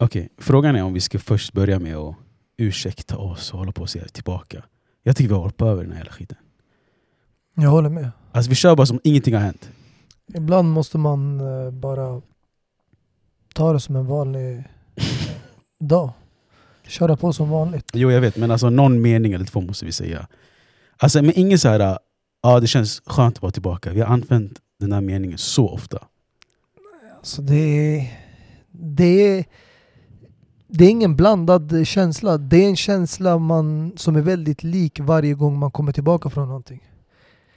Okej, frågan är om vi ska först börja med att ursäkta oss och hålla på och se tillbaka. Jag tycker vi har hoppat över den här hela skiten. Jag håller med. Alltså vi kör bara som ingenting har hänt. Ibland måste man eh, bara ta det som en vanlig dag. Köra på som vanligt. Jo jag vet, men alltså någon mening eller två måste vi säga. Alltså men ingen så här, ja det känns skönt att vara tillbaka. Vi har använt den här meningen så ofta. Alltså det är, det är, det är ingen blandad känsla. Det är en känsla man, som är väldigt lik varje gång man kommer tillbaka från någonting.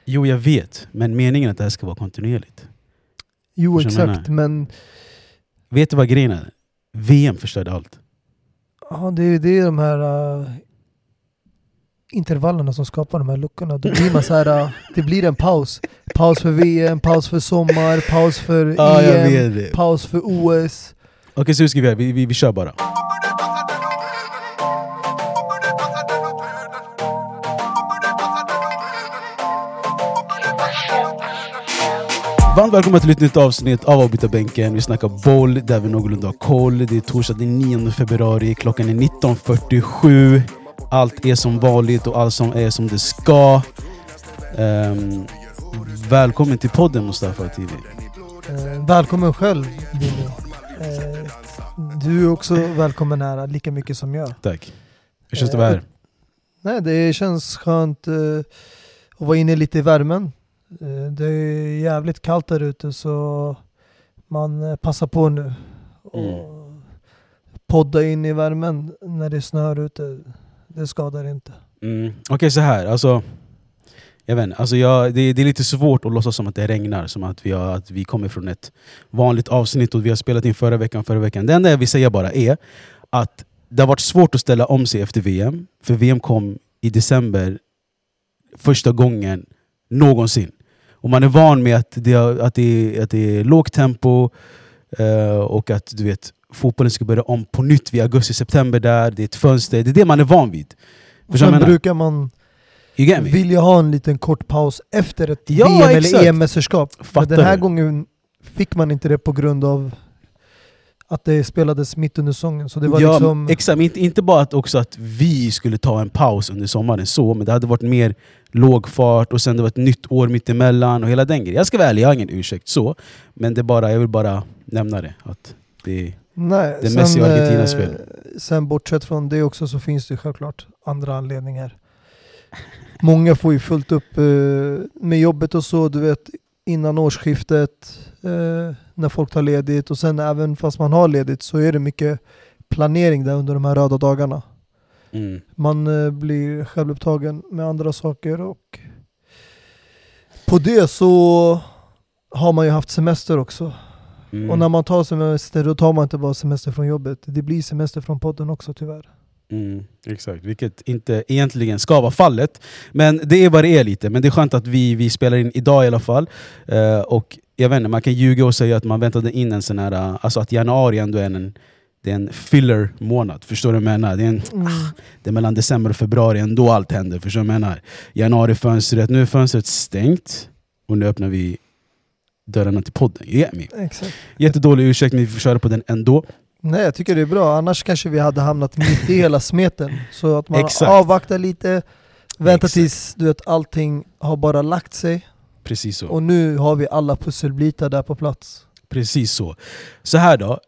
Jo jag vet, men meningen är att det här ska vara kontinuerligt. Jo Förstår exakt, men Vet du vad grejen är? VM förstörde allt. ja, det, är, det är de här uh, intervallerna som skapar de här luckorna. Då blir man så här, uh, det blir en paus. Paus för VM, paus för sommar, paus för Ja, EM, vet det. paus för OS. Okej så hur ska vi göra? Vi, vi, vi kör bara. Varmt välkomna till ett nytt avsnitt av Avbytarbänken. Vi snackar boll där vi någorlunda har koll. Det är torsdag den 9 februari, klockan är 19.47. Allt är som vanligt och allt som är som det ska. Um, välkommen till podden Mustafa TV. Eh, välkommen själv Billy. Eh, du är också välkommen här lika mycket som jag. Tack. Hur känns det att vara här? Nej, det känns skönt eh, att vara inne lite i värmen. Eh, det är jävligt kallt där ute så man eh, passar på nu och Mm. podda in i värmen när det snöar ute. Det skadar inte. Mm. Okej, så här. Alltså, jag vet inte, alltså jag, det, det är lite svårt att låtsas som att det regnar, som att vi, har, att vi kommer från ett vanligt avsnitt och vi har spelat in förra veckan, förra veckan. Det enda jag vill säga bara är att det har varit svårt att ställa om sig efter VM, för VM kom i december första gången någonsin. Och man är van med att det, att det, är- att det är lågt tempo eh, och att du vet, fotbollen ska börja om på nytt vid augusti-september där, det är ett fönster, det är det man är van vid. Och sen brukar man Me? vilja ha en liten kort paus efter ett Ja, VM exakt. eller EM-mästerskap. Men den här gången fick man inte det på grund av att det spelades mitt under säsongen. Så det var ja, liksom... exakt, inte, inte bara att, också att vi skulle ta en paus under sommaren, så, men det hade varit mer låg fart och sen det var ett nytt år mitt emellan och hela den grejen. Jag ska vara ärlig, jag har ingen ursäkt så, men det bara, jag vill bara nämna det. Att det Nej, Det är Messi och Argentinas eh, fel. Sen bortsett från det också så finns det självklart andra anledningar. Många får ju fullt upp eh, med jobbet och så, du vet innan årsskiftet, eh, när folk tar ledigt och sen även fast man har ledigt så är det mycket planering där under de här röda dagarna. mm. Man eh, blir självupptagen med andra saker och på det så har man ju haft semester också. Mm. Och när man tar semester då tar man inte bara semester från jobbet. Det blir semester från podden också tyvärr. Mm, exakt, vilket inte egentligen ska vara fallet. Men det är vad det är lite. Men det är skönt att vi, vi spelar in idag i alla fall. Eh, och jag vet inte, man kan ljuga och säga att man väntade in en sån här, eh, alltså att januari ändå är en, det är en filler månad. Förstår du vad jag menar? Det är, en, det är mellan december och februari ändå allt händer. Förstår du vad jag menar? Januari-fönstret, nu är fönstret stängt och nu öppnar vi dörrarna till podden. You get me? Exakt. Jättedålig ursäkt men vi får köra på den ändå. Nej jag tycker det är bra, annars kanske vi hade hamnat mitt i hela smeten. Så att man Exakt. avvaktar lite, väntar Exakt. tills du vet, allting har bara lagt sig. Precis så. Och nu har vi alla pusselbitar där på plats. Precis så. Så här då.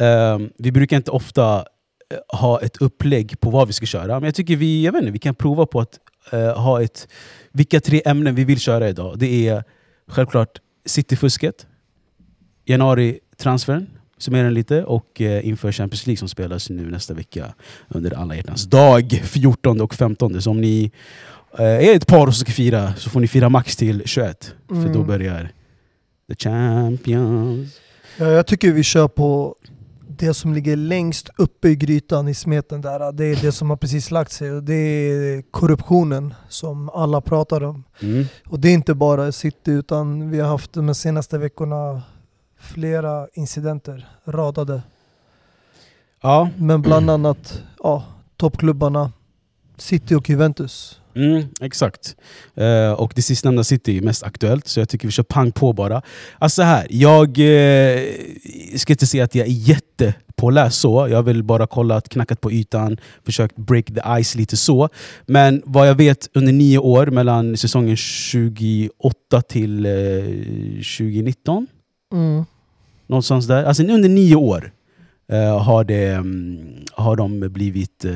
ehm, vi brukar inte ofta eh, ha ett upplägg på vad vi ska köra, men jag tycker vi, jag vet inte, vi kan prova på att eh, ha ett... Vilka tre ämnen vi vill köra idag. Det är självklart Cityfusket, januari-transfern, summera den lite, och eh, inför Champions League som spelas nu nästa vecka under alla hjärtans dag, 14 och 15. Så om ni eh, är ett par som ska fira så får ni fira max till 21, för då Mm. börjar The Champions. Ja, jag tycker vi kör på det som ligger längst uppe i grytan i smeten där. Det är det som har precis lagt sig och det är korruptionen som alla pratar om. Mm. Och det är inte bara City utan vi har haft de senaste veckorna flera incidenter radade. Ja, Men bland annat ja, toppklubbarna City och Juventus. mm, exakt. Eh, och det sistnämnda City är mest aktuellt, så jag tycker vi kör pang på bara. Alltså så här, jag eh, ska inte säga att jag är jätte påläst så. Jag väl bara kollat, knackat på ytan, försökt break the ice lite så. Men vad jag vet under nio år, mellan säsongen 28 till eh, 2019, Mm någonstans där. Alltså under nio år eh, har, det, mm, har de blivit eh,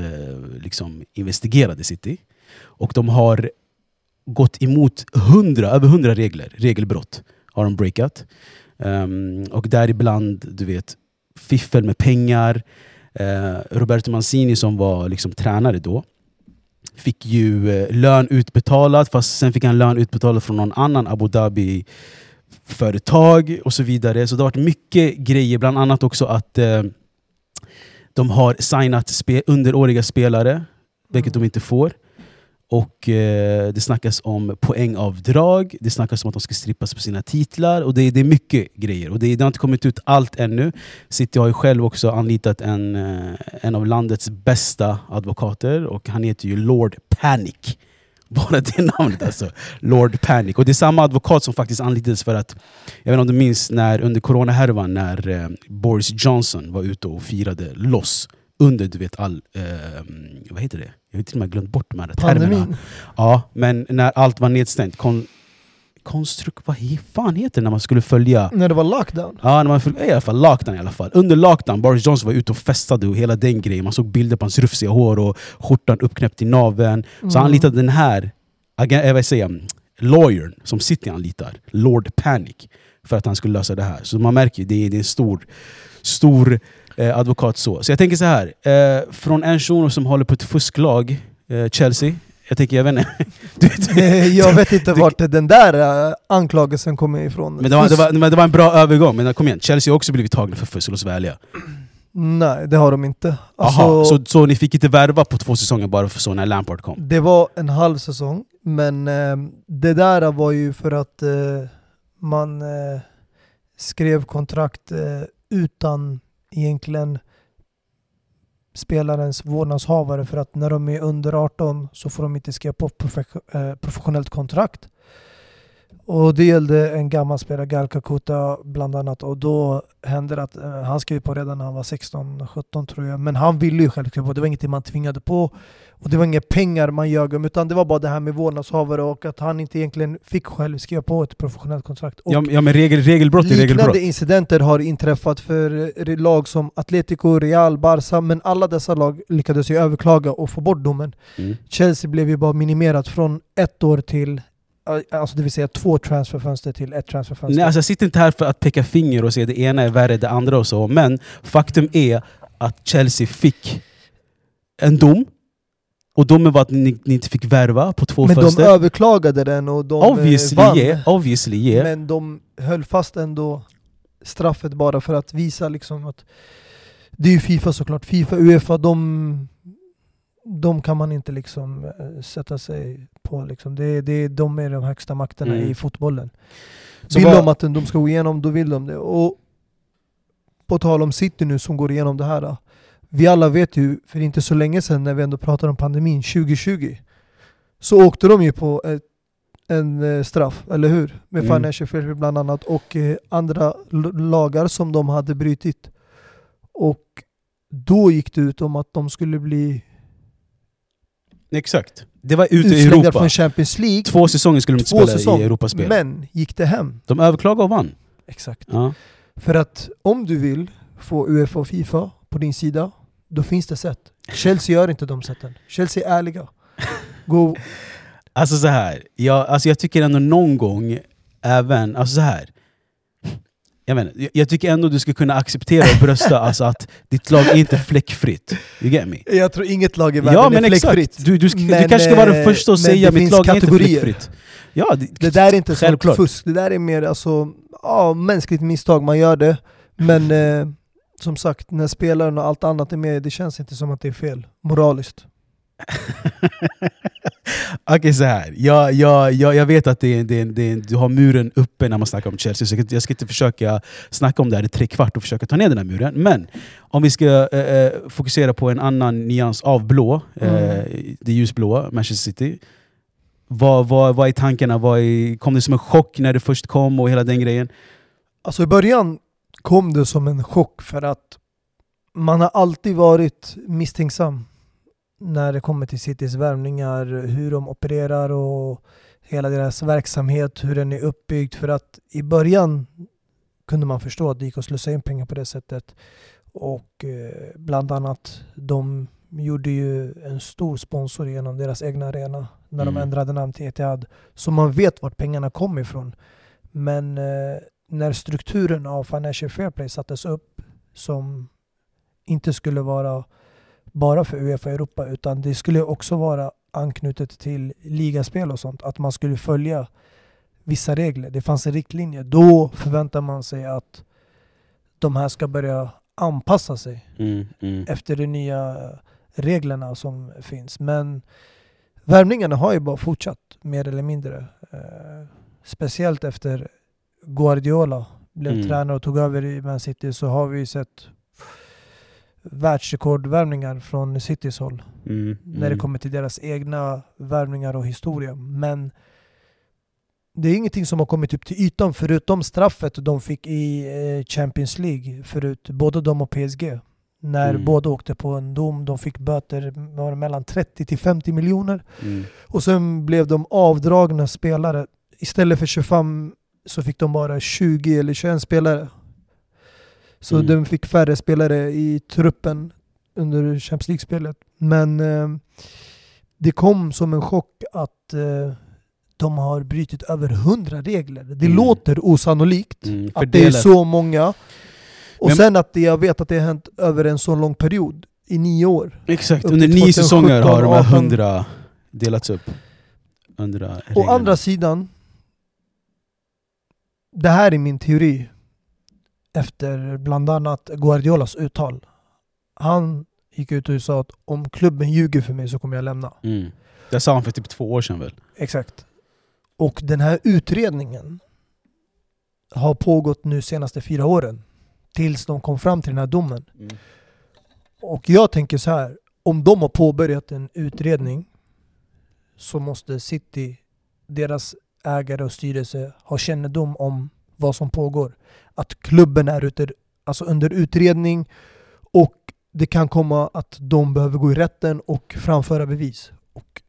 liksom investigerade City. Och de har gått emot 100, över 100 regler, regelbrott har de breakat. Um, och däribland, du vet, fiffel med pengar. Eh, Roberto Mancini som var liksom tränare då, fick ju eh, lön utbetalad, fast sen fick han lön utbetalad från någon annan Abu Dhabi företag och så vidare. Så det har varit mycket grejer, bland annat också att eh, de har signat spe underåriga spelare, vilket de inte får. Och eh, Det snackas om poängavdrag, det snackas om att de ska strippas på sina titlar. och Det, det är mycket grejer. Och det, det har inte kommit ut allt ännu. City har ju själv också anlitat en, eh, en av landets bästa advokater och han heter ju Lord Panic. Bara det namnet alltså. Lord Panic. Och det är samma advokat som faktiskt anlitades för att, jag vet inte om du minns när, under coronahärvan när eh, Boris Johnson var ute och firade loss under du vet all, eh, vad heter det? Jag har till och med glömt bort de här termerna. Pandemin. Ja, men när allt var nedstängt, konstruk, vad fan heter det när man skulle följa När det var lockdown. Ja, när man följde, i alla fall lockdown i alla fall. Under lockdown, Boris Johnson var ute och festade och hela den grejen. Man såg bilder på hans rufsiga hår och skjortan uppknäppt i naveln. Så han Mm. anlitade den här, eh, vad säger jag, lawyern som City anlitar, Lord Panic, för att han skulle lösa det här. Så man märker ju, det är, det är en stor, stor eh, advokat så. Så jag tänker så här, eh, från en shuno som håller på ett fusklag, eh, Chelsea, jag tänker, jag vet inte, du vet, jag vet inte vart den där eh, anklagelsen kommer ifrån. men det var, det, var, det var en bra övergång, men kom igen, Chelsea har också blivit tagna för fusk, låt oss ärliga. Nej, det har de inte. Alltså, Aha, så, så ni fick inte värva på två säsonger bara för så när Lampard kom? Det var en halv säsong, men eh, det där var ju för att eh, man eh, skrev kontrakt utan egentligen spelarens vårdnadshavare för att när de är under 18 så får de inte skriva på eh, professionellt kontrakt. Och det gällde en gammal spelare, Gal Kakuta bland annat. Och då hände det att eh, han skrev på redan när han var 16-17 tror jag. Men han ville ju själv skriva på, det var ingenting man tvingade på. Och det var inga pengar man ljög om, utan det var bara det här med vårdnadshavare och att han inte egentligen fick själv skriva på ett professionellt kontrakt. Och Ja, ja men regel, regelbrott är regelbrott. Liknande incidenter har inträffat för eh, lag som Atletico, Real, Barca, men alla dessa lag lyckades ju överklaga och få bort domen. Mm. Chelsea blev ju bara minimerat från ett år till, eh, alltså det vill säga två transferfönster till ett transferfönster. Nej, alltså jag sitter inte här för att peka finger och säga det ena är värre än det andra och så, men faktum är att Chelsea fick en dom, och domen var att ni, ni inte fick värva på två men de fönster. överklagade den och de eh, obviously, vann. yeah, obviously yeah. Men de höll fast ändå straffet bara för att visa liksom att det är ju Fifa såklart. Fifa, Uefa, de, de kan man inte liksom eh, sätta sig på. Liksom. Det, det, de är de högsta makterna Mm. i fotbollen. Så vill vad- de att de ska gå igenom, då vill de det. Och på tal om City nu som går igenom det här. Vi alla vet ju, för inte så länge sedan när vi ändå pratar om pandemin, 2020, så åkte de ju på ett, en eh, straff, eller hur? Med Mm. Financial Fair bland annat och eh, andra lagar som de hade brutit. Och då gick det ut om att de skulle bli Exakt. Det var ute i Europa. från Champions League. Två säsonger skulle de inte spela säsong. i Europaspel. Men gick det hem? De överklagade och vann. Exakt. Ja. För att om du vill få Uefa och Fifa på din sida, då finns det sätt. Chelsea gör inte de sätten. Chelsea är ärliga. Gå, Alltså så här, jag, alltså jag tycker ändå någon gång, även, alltså så här. Jag, menar, jag, jag tycker ändå du ska kunna acceptera och brösta alltså att ditt lag är inte fläckfritt. You get me? jag tror inget lag i världen Ja är men fläckfritt. exakt, du, du, ska, du Men, kanske ska vara den eh, första att säga det mitt lag är inte kategorier. fläckfritt. Ja, det, Det där är inte sånt självklart. fusk. Det där är mer alltså, ja, mänskligt misstag, man gör det. Men eh, som sagt, när spelaren och allt annat är med, det känns inte som att det är fel. Moraliskt. Okej så här. Jag, jag, jag, jag vet att det är, det är, det är, du har muren uppe när man snackar om Chelsea, så jag, ska- jag ska inte försöka snacka om det här i tre kvart och försöka ta ner den här muren. Men om vi ska eh, eh, fokusera på en annan nyans av blå, eh, Mm. det ljusblåa, Manchester City. Vad, vad, vad är tankarna? Vad är, kom det som en chock när det först kom och hela den grejen? Alltså i början kom det som en chock för att man har alltid varit misstänksam när det kommer till Citys värvningar, hur de opererar och hela deras verksamhet, hur den är uppbyggd. För att i början kunde man förstå att det gick att slussa in pengar på det sättet. Och eh, bland annat, de gjorde ju en stor sponsor genom deras egna arena när Mm. de ändrade namn till Etihad. Så man vet vart pengarna kom ifrån. Men eh, när strukturen av Financial Fair Play sattes upp som inte skulle vara bara för Uefa Europa utan det skulle också vara anknutet till ligaspel och sånt. Att man skulle följa vissa regler. Det fanns en riktlinje. Då förväntar man sig att de här ska börja anpassa sig Mm, mm. efter de nya reglerna som finns. Men värvningarna har ju bara fortsatt mer eller mindre. Eh, speciellt efter Guardiola blev Mm. tränare och tog över i Man City så har vi sett världsrekordvärvningar från Citys håll Mm, när det mm. kommer till deras egna värvningar och historia. Men det är ingenting som har kommit upp till ytan förutom straffet de fick i eh, Champions League förut, både de och PSG. När Mm. båda åkte på en dom, de fick böter var mellan 30 till 50 miljoner. Mm. Och sen blev de avdragna spelare. Istället för 25 så fick de bara 20 eller 21 spelare. Så Mm. de fick färre spelare i truppen under Champions League-spelet. Men eh, det kom som en chock att eh, de har brutit över 100 regler. Det Mm. låter osannolikt Mm. att det är så många. Och Men- sen att det, jag vet att det har hänt över en så lång period, i nio år. Exakt, under nio 2017, säsonger har de här 18. hundra delats upp. Hundra Å reglerna. andra sidan, det här är min teori efter bland annat Guardiolas uttal. Han gick ut och sa att om klubben ljuger för mig så kommer jag lämna. Mm. Det sa han för typ två år sedan väl? Exakt. Och den här utredningen har pågått nu senaste fyra åren. Tills de kom fram till den här domen. Mm. Och jag tänker så här, om de har påbörjat en utredning så måste City, deras ägare och styrelse ha kännedom om vad som pågår. Att klubben är ute, alltså under utredning och det kan komma att de behöver gå i rätten och framföra bevis. Och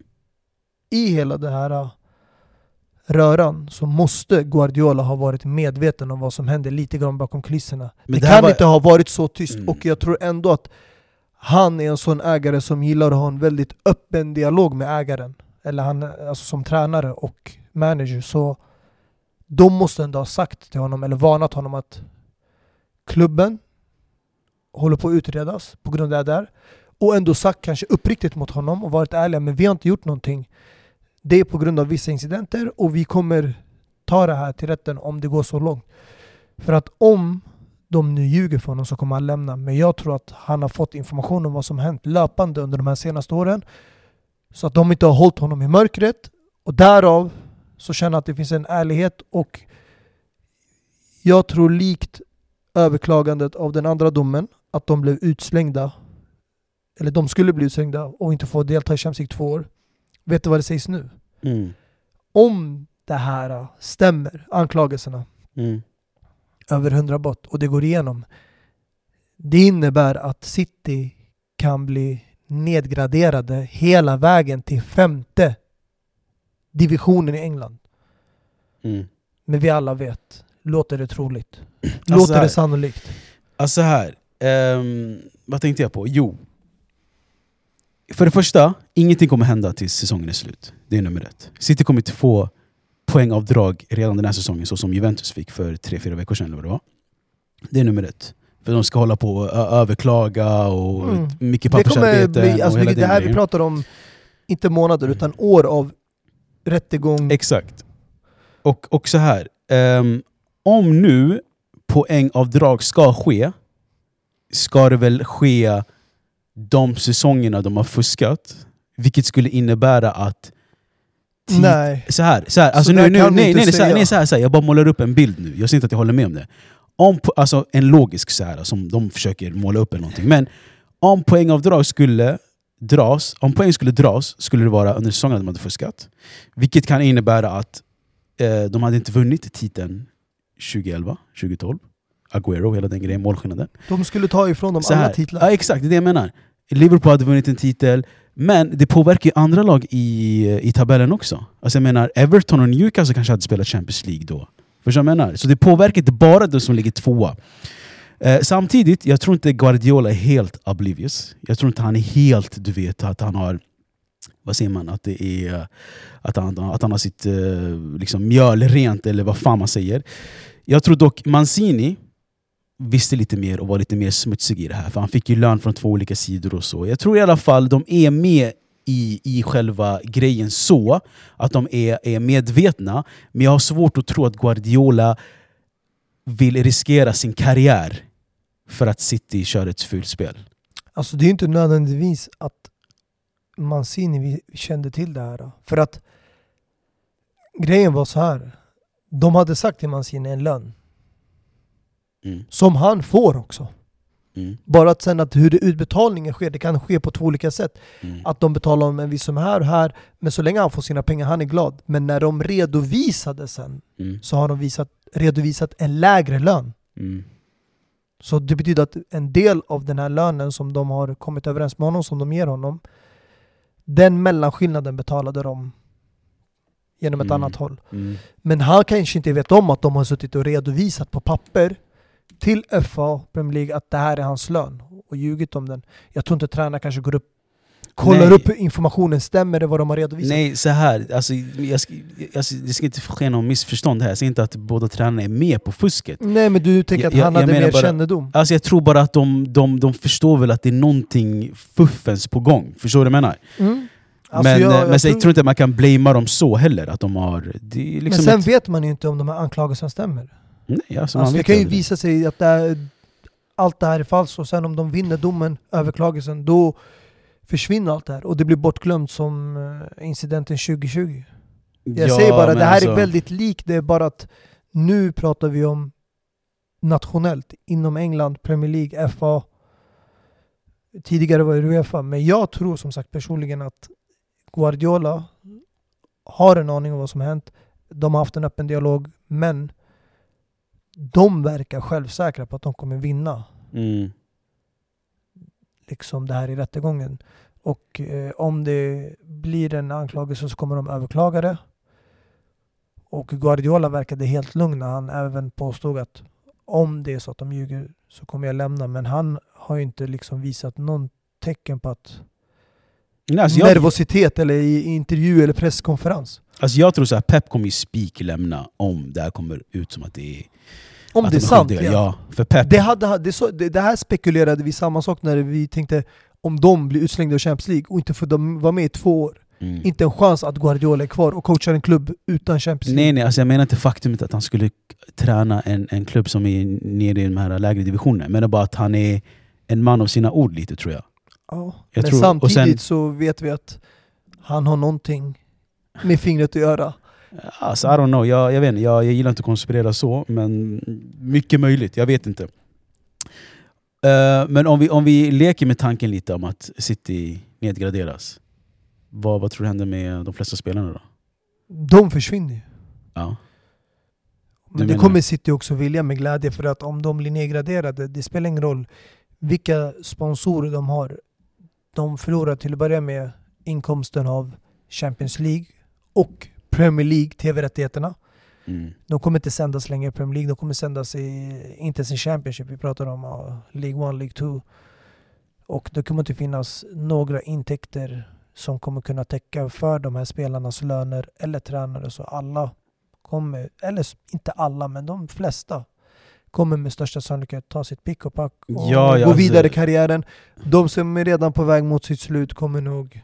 I hela det här äh, röran så måste Guardiola ha varit medveten om vad som händer lite grann bakom kulisserna. Men det det kan var- inte ha varit så tyst Mm. och jag tror ändå att han är en sån ägare som gillar att ha en väldigt öppen dialog med ägaren. Eller han, alltså som tränare och manager. Så de måste ändå ha sagt till honom, eller varnat honom att klubben håller på att utredas på grund av det där. Och ändå sagt kanske uppriktigt mot honom och varit ärliga, men vi har inte gjort någonting. Det är på grund av vissa incidenter och vi kommer ta det här till rätten om det går så långt. För att om de nu ljuger för honom så kommer han lämna. Men jag tror att han har fått information om vad som hänt löpande under de här senaste åren. Så att de inte har hållit honom i mörkret. Och därav så känner jag att det finns en ärlighet och jag tror likt överklagandet av den andra domen att de blev utslängda eller de skulle bli utslängda och inte få delta i Champions League två år. Vet du vad det sägs nu? Mm. Om det här stämmer, anklagelserna, Mm. över 100 bott och det går igenom. Det innebär att City kan bli nedgraderade hela vägen till femte divisionen i England. Mm. Men vi alla vet, låter det troligt? Alltså Låter här- det sannolikt? Alltså här, ehm, vad tänkte jag på? Jo. För det första, ingenting kommer hända tills säsongen är slut. Det är nummer ett. City kommer inte få poängavdrag redan den här säsongen så som Juventus fick för tre fyra veckor sedan. Eller vad det, var. det är nummer ett. För de ska hålla på och överklaga och Mm. mycket Det kommer pappersarbete. bli, alltså och det, det här vi pratar om, inte månader utan år av rättegång. Exakt. Och, och så här. ehm, om nu poängavdrag ska ske, ska det väl ske de säsongerna de har fuskat? Vilket skulle innebära att... Nej. Så här, så här, alltså Så nu, nu, nej, nej, nej, så här, nej så här, så här, jag bara målar upp en bild nu. Jag säger inte att jag håller med om det. Om, alltså en logisk så här, som de försöker måla upp eller någonting. Men om poängavdrag skulle dras, om poäng skulle dras, skulle det vara under säsongen de hade fuskat. Vilket kan innebära att eh, de hade inte vunnit titeln 2011, 2012. Agüero, hela den grejen, målskillnaden. De skulle ta ifrån dem alla titlar. Ja, exakt, det är det jag menar. Liverpool hade vunnit en titel, men det påverkar ju andra lag i, i tabellen också. Alltså jag menar, Everton och Newcastle kanske hade spelat Champions League då. Förstår du vad jag menar? Så det påverkar inte bara de som ligger tvåa. Eh, samtidigt, jag tror inte Guardiola är helt oblivious. Jag tror inte han är helt, du vet, att han har vad säger man? Att, det är, att, han, att han har sitt eh, liksom, mjöl rent, eller vad fan man säger. Jag tror dock Mancini visste lite mer och var lite mer smutsig i det här. För han fick ju lön från två olika sidor och så. Jag tror i alla fall de är med i, i själva grejen så att de är, är medvetna. Men jag har svårt att tro att Guardiola vill riskera sin karriär för att City kör ett fult spel. Alltså det är inte nödvändigtvis att Mancini kände till det här. För att grejen var så här. De hade sagt till Mancini en lön. Mm. Som han får också. Mm. Bara att sen att hur det utbetalningen sker, det kan ske på två olika sätt. Mm. Att de betalar honom en viss summa här och här, men så länge han får sina pengar, han är glad. Men när de redovisade sen, Mm. så har de visat, redovisat en lägre lön. Mm. Så det betyder att en del av den här lönen som de har kommit överens med honom, som de ger honom, den mellanskillnaden betalade de genom ett Mm. annat håll. Mm. Men han kanske inte vet om att de har suttit och redovisat på papper till FA Premier League att det här är hans lön och ljugit om den. Jag tror inte tränaren kanske går upp kollar Nej. upp informationen stämmer det vad de har redovisat. Nej, så här. Alltså, jag ska, alltså, det ska inte ske någon missförstånd här. Jag säger inte att båda tränarna är med på fusket. Nej men du tänker Jag- att han jag- jag hade mer bara- kännedom? Alltså, jag tror bara att de, de, de förstår väl att det är någonting fuffens på gång. Förstår du vad jag menar? Mm. Alltså, men jag- jag, jag men tror- jag tror inte att man kan blamea dem så heller. Att de har, är Men liksom sen ett, vet man ju inte om de här anklagelserna stämmer. Nej, alltså, Alltså, det kan ju aldrig. visa sig att det är, allt det här är falskt och sen om de vinner domen, överklagelsen, då försvinner allt det här och det blir bortglömt som eh, incidenten 2020. Jag Ja, säger bara, men det här alltså, är väldigt likt, det är bara att nu pratar vi om nationellt, inom England, Premier League, FA. Tidigare var det Uefa, men jag tror som sagt personligen att Guardiola har en aning om vad som hänt. De har haft en öppen dialog, men de verkar självsäkra på att de kommer vinna Mm, liksom det här i rättegången. Och eh, om det blir en anklagelse så kommer de överklaga det. Och Guardiola verkade helt lugn när han även påstod att om det är så att de ljuger så kommer jag lämna. Men han har ju inte liksom visat någon tecken på att nej, alltså, jag, nervositet eller i intervju eller presskonferens. alltså, jag tror så här, Pep kommer ju spik lämna om det här kommer ut som att det är Om att det är de sant ja. ja. För Pep, Det, hade, det, så, det, det här spekulerade vi samma sak när vi tänkte om de blir utslängda ur Champions League och inte får vara med i två år. mm. Inte en chans att Guardiola är kvar och coachar en klubb utan Champions League. Nej, nej, alltså jag menar inte faktumet att han skulle träna en, en klubb som är nere i de här lägre divisionerna. Jag menar bara att han är en man av sina ord lite tror jag. Ja. Jag Men tror- samtidigt sen- så vet vi att han har någonting med fingret att göra. Alltså I don't know, jag, jag vet inte, jag, jag gillar inte att konspirera så, men mycket möjligt, jag vet inte. Eh, men om vi, om vi leker med tanken lite om att City nedgraderas. Vad, vad tror du händer med de flesta spelarna då? De försvinner ju. Ja. Du Men det kommer City också vilja med glädje för att om de blir nedgraderade, det spelar ingen roll vilka sponsorer de har. De förlorar till att börja med inkomsten av Champions League och Premier League TV-rättigheterna. Mm. De kommer inte sändas längre i Premier League, de kommer sändas i, inte ens i Championship, vi pratar om uh, League 1, League 2. Och det kommer inte finnas några intäkter som kommer kunna täcka för de här spelarnas löner eller tränare. Så alla kommer, eller inte alla, men de flesta kommer med största sannolikhet ta sitt pick och pack och Ja, ja, gå alltså- vidare i karriären. De som är redan på väg mot sitt slut kommer nog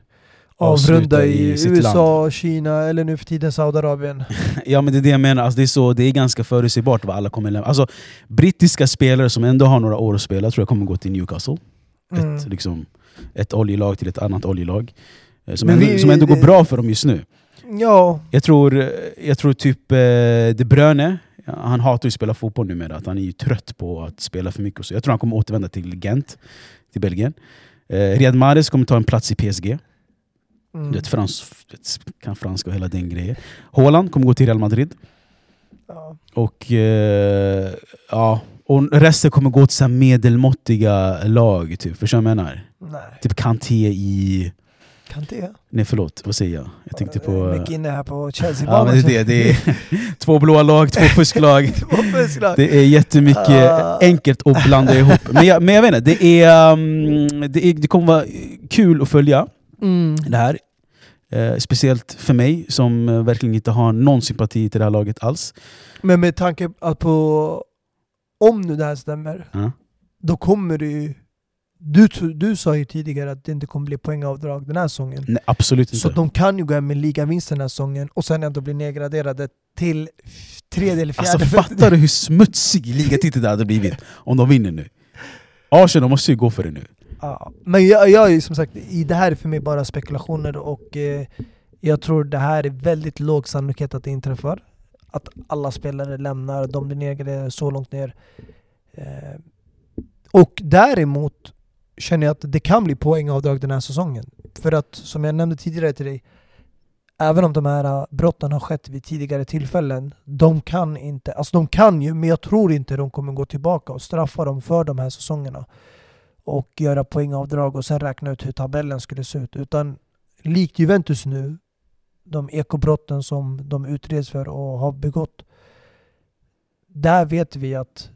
avrunda i i, USA, Kina eller nu för tiden Saudiarabien. Ja men det är det jag menar, alltså, det, är så, det är ganska förutsägbart vad alla kommer lämna. Alltså, brittiska spelare som ändå har några år att spela tror jag kommer gå till Newcastle. Mm. Ett, liksom, ett oljelag till ett annat oljelag. Eh, Som, Men ändå, vi- som ändå går bra för dem just nu. Ja, Jag tror, eh, jag tror typ eh, De Bruyne, han hatar ju att spela fotboll numera. Att han är ju trött på att spela för mycket. Så jag tror han kommer återvända till Gent, till Belgien. Eh, Riyad Mahrez kommer ta en plats i PSG. mm. Du vet, frans, kan franska och hela den grejen. Haaland kommer gå till Real Madrid. ja. Och eh, ja, Och resten kommer gå till så medelmåttiga lag, typ. Förstår du vad jag menar? Nej, Typ Kanté i... kan det? Nej förlåt, vad säger jag? Jag tänkte på... Mycket inne här på Ja, Chelsea-banan. men det, är det, det är två blåa lag, två fusklag. Två Det är jättemycket Ah. enkelt att blanda ihop. Men jag, men jag vet inte, det, är, um, det, är, det kommer vara kul att följa Mm. det här. Eh, speciellt för mig som eh, verkligen inte har någon sympati till det här laget alls. Men med tanke på... Om nu det här stämmer, Ja. då kommer det ju... Du, du sa ju tidigare att det inte kommer bli poängavdrag den här säsongen. Nej, absolut inte. Så de kan ju gå hem med ligavinst den här säsongen och sen ändå bli nedgraderade till tredje eller fjärde. Alltså fattar du hur smutsig ligatiteln det hade blivit om de vinner nu? Arsenal måste ju gå för det nu. Ja, men jag, jag är som sagt, i det här är för mig bara spekulationer och eh, jag tror det här är väldigt låg sannolikhet att det inträffar. Att alla spelare lämnar, de blir nedgraderade så långt ner. Eh, och däremot känner jag att det kan bli poängavdrag den här säsongen. För att, som jag nämnde tidigare till dig, även om de här äh, brotten har skett vid tidigare tillfällen, de kan inte, alltså de kan ju, men jag tror inte de kommer gå tillbaka och straffa dem för de här säsongerna och göra poängavdrag och sen räkna ut hur tabellen skulle se ut. Utan likt Juventus nu, de ekobrotten som de utreds för och har begått. Där vet vi att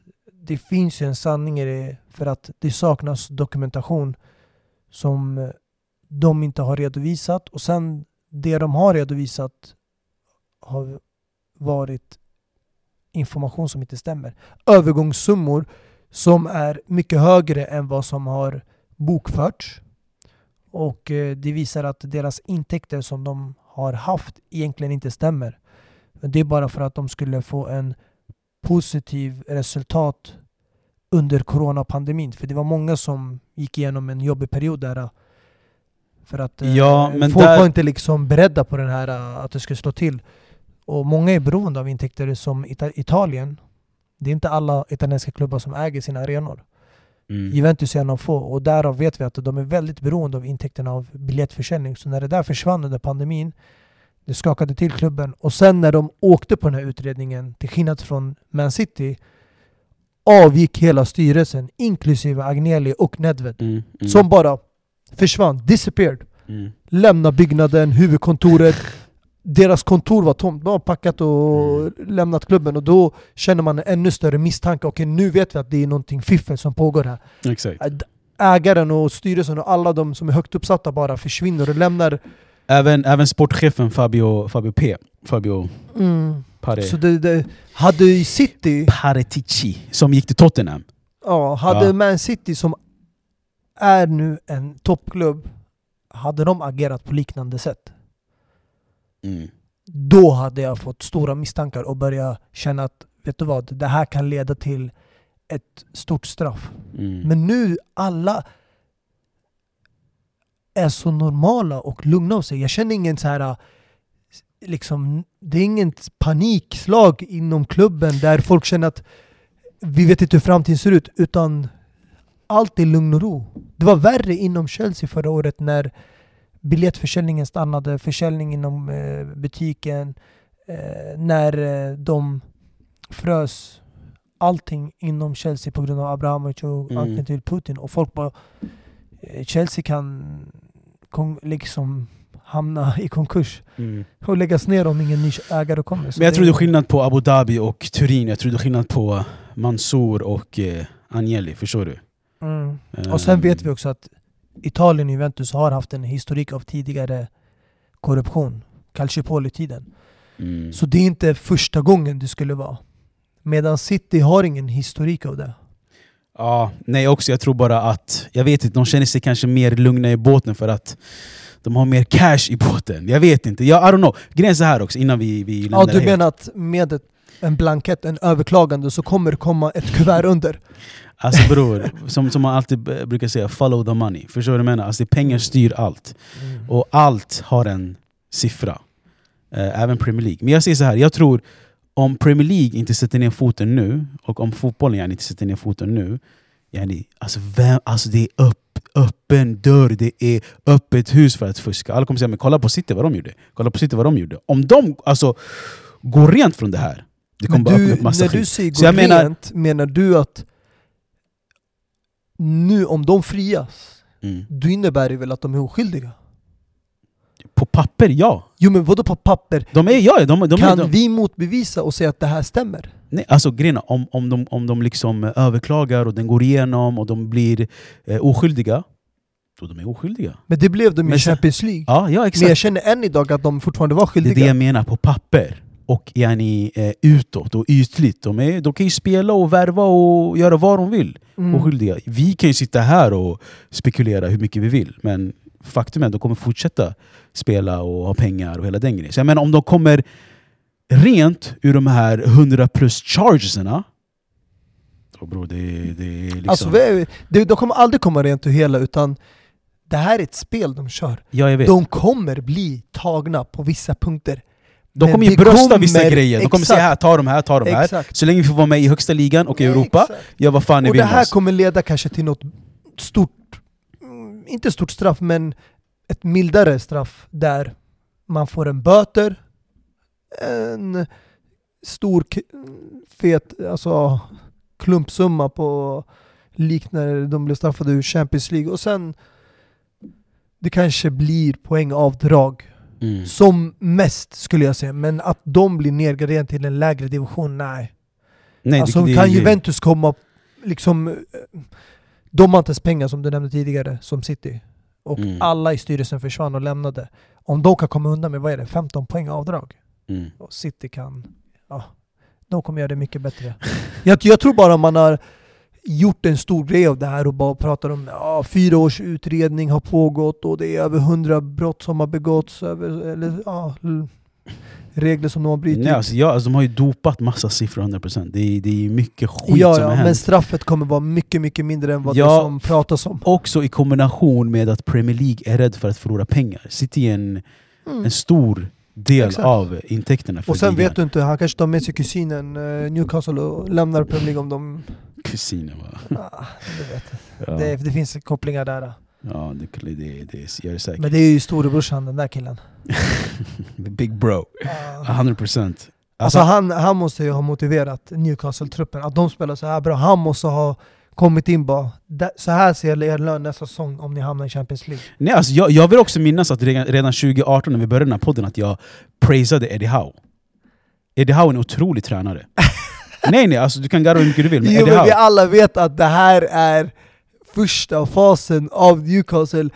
det finns ju en sanning i det för att det saknas dokumentation som eh, de inte har redovisat och sen det de har redovisat har varit information som inte stämmer. Övergångssummor som är mycket högre än vad som har bokförts. Och eh, det visar att deras intäkter som de har haft egentligen inte stämmer. Det är bara för att de skulle få en positiv resultat under coronapandemin. För det var många som gick igenom en jobbig period där. eh, För att eh, Ja, folk där- var inte liksom beredda på den här eh, att det skulle slå till. Och många är beroende av intäkter som Ita- Italien. Det är inte alla italienska klubbar som äger sina arenor. Mm. Juventus är en av få och därav vet vi att de är väldigt beroende av intäkterna av biljettförsäljning. Så när det där försvann under pandemin, det skakade till klubben. Och sen när de åkte på den här utredningen, till skillnad från Man City, avgick hela styrelsen, inklusive Agnelli och Nedved. Mm. Mm. Som bara försvann, disappeared. Mm. Lämna byggnaden, huvudkontoret. Deras kontor var tomt, de har packat och Mm. lämnat klubben och då känner man en ännu större misstanke. Okej, nu vet vi att det är någonting fiffel som pågår här. Exakt. Ä- Ägaren och styrelsen och alla de som är högt uppsatta bara försvinner och lämnar... Även, även sportchefen Fabio, Fabio P. Fabio Pare, Så det, det, hade ju City, Paretici, som gick till Tottenham. ja, hade Ja. Man City som är nu en toppklubb, hade de agerat på liknande sätt, Mm. då hade jag fått stora misstankar och börja känna att vet du vad, det här kan leda till ett stort straff. Mm. Men nu alla är så normala och lugna av sig. Jag känner ingen så här liksom, det är ingen panikslag inom klubben där folk känner att vi vet inte hur framtiden ser ut, utan allt är lugn och ro. Det var värre inom Chelsea förra året när biljettförsäljningen stannade, försäljning inom eh, butiken, eh, när eh, de frös allting inom Chelsea på grund av Abramovic och Mm. anknytning till Putin. Och folk bara... Chelsea kan liksom hamna i konkurs Mm. och läggas ner om ingen ny ägare kommer. Så Men jag tror det är skillnad på Abu Dhabi och Turin. Jag tror det är skillnad på Mansour och eh, Agnelli. Förstår du? Mm. Eh, Och sen vet vi också att Italien och Juventus har haft en historik av tidigare korruption. Calciopoli-tiden. Mm. Så det är inte första gången det skulle vara. Medan City har ingen historik av det. Ja, nej också. Jag tror bara att, jag vet inte, de känner sig kanske mer lugna i båten för att de har mer cash i båten. Jag vet inte. Jag, I don't know. Grejen är så här också, innan vi, vi lämnar Ja, du menar att med ett, en blankett, en överklagande, så kommer det komma ett kuvert under? Alltså bror, som, som man alltid brukar säga, follow the money. Förstår du vad jag menar? Alltså, pengar styr allt. Och allt har en siffra. Eh, även Premier League. Men jag säger så här, jag tror om Premier League inte sätter ner foten nu, och om fotbollen yani inte sätter ner foten nu, yani, alltså, vem, alltså det är upp, öppen dörr, det är öppet hus för att fuska. Alla kommer säga men kolla på City vad de gjorde. Kolla på City vad de gjorde. Om de alltså, går rent från det här, Det kommer Men bara öppna du, upp massa när du skit. säger Så jag gå menar- rent, menar du att nu om de frias, Mm. då innebär det väl att de är oskyldiga? På papper, ja. Jo men vadå på papper? De är, ja de, de, kan de, vi motbevisa och säga att det här stämmer? nej, alltså grejen om, om de, om de liksom överklagar och den går igenom och de blir eh, oskyldiga, då de är oskyldiga. Men det blev de i Men Champions League. Ja, ja Men exakt. jag känner än idag att de fortfarande var Det är skyldiga. det jag menar, på papper. Och yani, eh, utåt och ytligt. De, är, de kan ju spela och värva och göra vad de vill. Mm. Oskyldiga. Vi kan ju sitta här och spekulera hur mycket vi vill. Men faktum är att de kommer fortsätta spela och ha pengar och hela den grejen. Så jag menar om de kommer rent ur de här 100 plus chargesarna. Då bror, det, det är liksom... Alltså, det, de kommer aldrig komma rent ur hela utan det här är ett spel de kör. ja, jag vet. De kommer bli tagna på vissa punkter. De kommer ju det brösta vissa kommer- grejer. De kommer exakt. säga här, ta de här, ta de här. Exakt. Så länge vi får vara med i högsta ligan och i Europa, Exakt. ja vad fan ni Och vill det med här oss. kommer leda kanske till något stort, mm, inte stort straff men ett mildare straff där man får en böter, en stor fet alltså, klumpsumma på liknande de blev straffade ur Champions League och sen det kanske blir poängavdrag Mm. som mest skulle jag säga men att de blir nedgraderade till en lägre division, nej. Nej, alltså det, det, kan Juventus komma, liksom, eh, de har inte ens pengar som du nämnde tidigare, som City. Och Mm. alla i styrelsen försvann och lämnade. Om de kan komma undan med, vad är det, 15 poäng avdrag? Mm. Och City kan, ja, de kommer göra det mycket bättre. jag, jag tror bara man har gjort en stor grej av det här och bara pratar om ja, fyra års utredning har pågått och det är över hundra brott som har begåtts, över, eller ja, regler som de har brutit. Nej, alltså, ja, alltså, de har ju dopat massa siffror 100%. Det är, det är mycket skit ja, som ja, har men hänt. straffet kommer vara mycket, mycket mindre än vad Ja, det som pratas om. Också i kombination med att Premier League är rädd för att förlora pengar. City är en, en stor del Mm. Exakt. av intäkterna Och sen ligan. vet du inte, han kanske tar med sig kusinen eh, Newcastle och lämnar Premier League om de... Kusinen va? Ah, du vet. Ja, Det, det finns kopplingar där. Ja det, det, det, gör det säkert. Men det är ju storebrorsan, den där killen. The big bro. Ah. 100%. Alltså, Alltså han, han måste ju ha motiverat Newcastle-truppen, att de spelar så här bra. Han måste ha kommit in bara, "Där- så här ser er lön nästa säsong om ni hamnar i Champions League. nej, alltså, jag, jag vill också minnas att redan, redan 2018 när vi började den här podden att jag praisade Eddie Howe. Eddie Howe är en otrolig tränare. nej nej, alltså, du kan garva hur mycket du vill, men Jo Eddie men vi Howe... alla vet att det här är första fasen av Newcastle.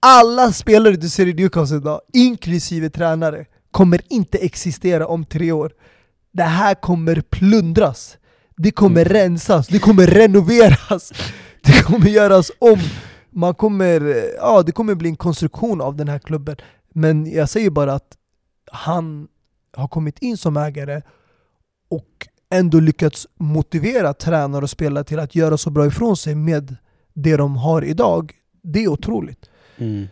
Alla spelare du ser i Newcastle idag, inklusive tränare, kommer inte existera om tre år. Det här kommer plundras. Det kommer Mm. rensas, det kommer renoveras, det kommer göras om. Man kommer, ja, det kommer bli en konstruktion av den här klubben. Men jag säger bara att han har kommit in som ägare och ändå lyckats motivera tränare och spelare till att göra så bra ifrån sig med det de har idag. Det är otroligt. Mm.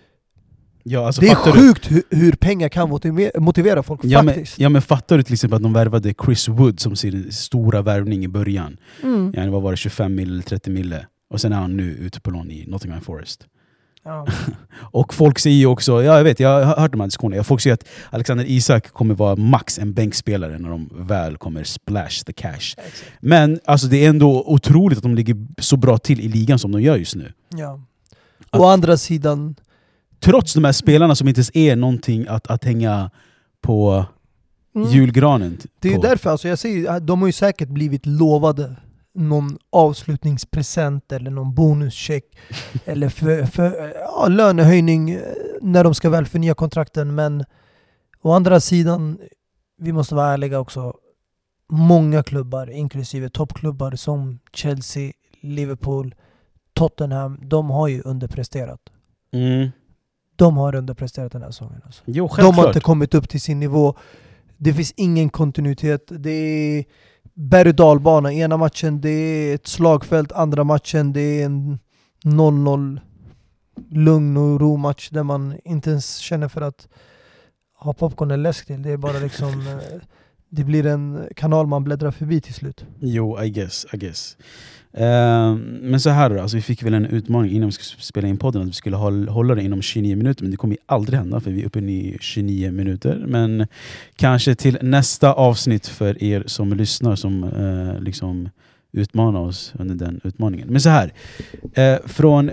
Ja, alltså, det är fattar du? sjukt hur, pengar kan motivera, motivera folk Ja men, faktiskt. ja men fattar du till exempel att de värvade Chris Wood som sin stora värvning i början? Mm. Ja, vad var det, 25 mil eller 30 mille? Och sen är han nu ute på lån i Nottingham Forest. Ja. Och folk säger ju också, ja jag vet, jag har hört de här diskussionerna, folk säger att Alexander Isak kommer vara max en bänkspelare när de väl kommer splash the cash. Men alltså, det är ändå otroligt att de ligger så bra till i ligan som de gör just nu. Ja. Å andra sidan, Trots de här spelarna som inte ens är någonting att, att hänga på mm, julgranen. det är ju på. därför, alltså jag säger, de har ju säkert blivit lovade någon avslutningspresent eller någon bonuscheck eller för, för, ja, lönehöjning eh, när de ska väl förnya kontrakten. Men å andra sidan, vi måste vara ärliga också. Många klubbar, inklusive toppklubbar som Chelsea, Liverpool, Tottenham, de har ju underpresterat. Mm. De har underpresterat den här säsongen. Alltså. Jo, De har inte kommit upp till sin nivå. Det finns ingen kontinuitet. Det är berg och dalbana. Ena matchen det är ett slagfält, andra matchen det är en 0-0 lugn och ro match där man inte ens känner för att ha popcorn eller läsk till. Det är bara liksom... eh, det blir en kanal man bläddrar förbi till slut. Jo, I guess. I guess. Eh, men så här då, alltså vi fick väl en utmaning innan vi skulle spela in podden att vi skulle håll, hålla det inom 29 minuter, men det kommer ju aldrig hända för vi är uppe i 29 minuter. Men kanske till nästa avsnitt för er som lyssnar som eh, liksom utmanar oss under den utmaningen. Men så här, eh, från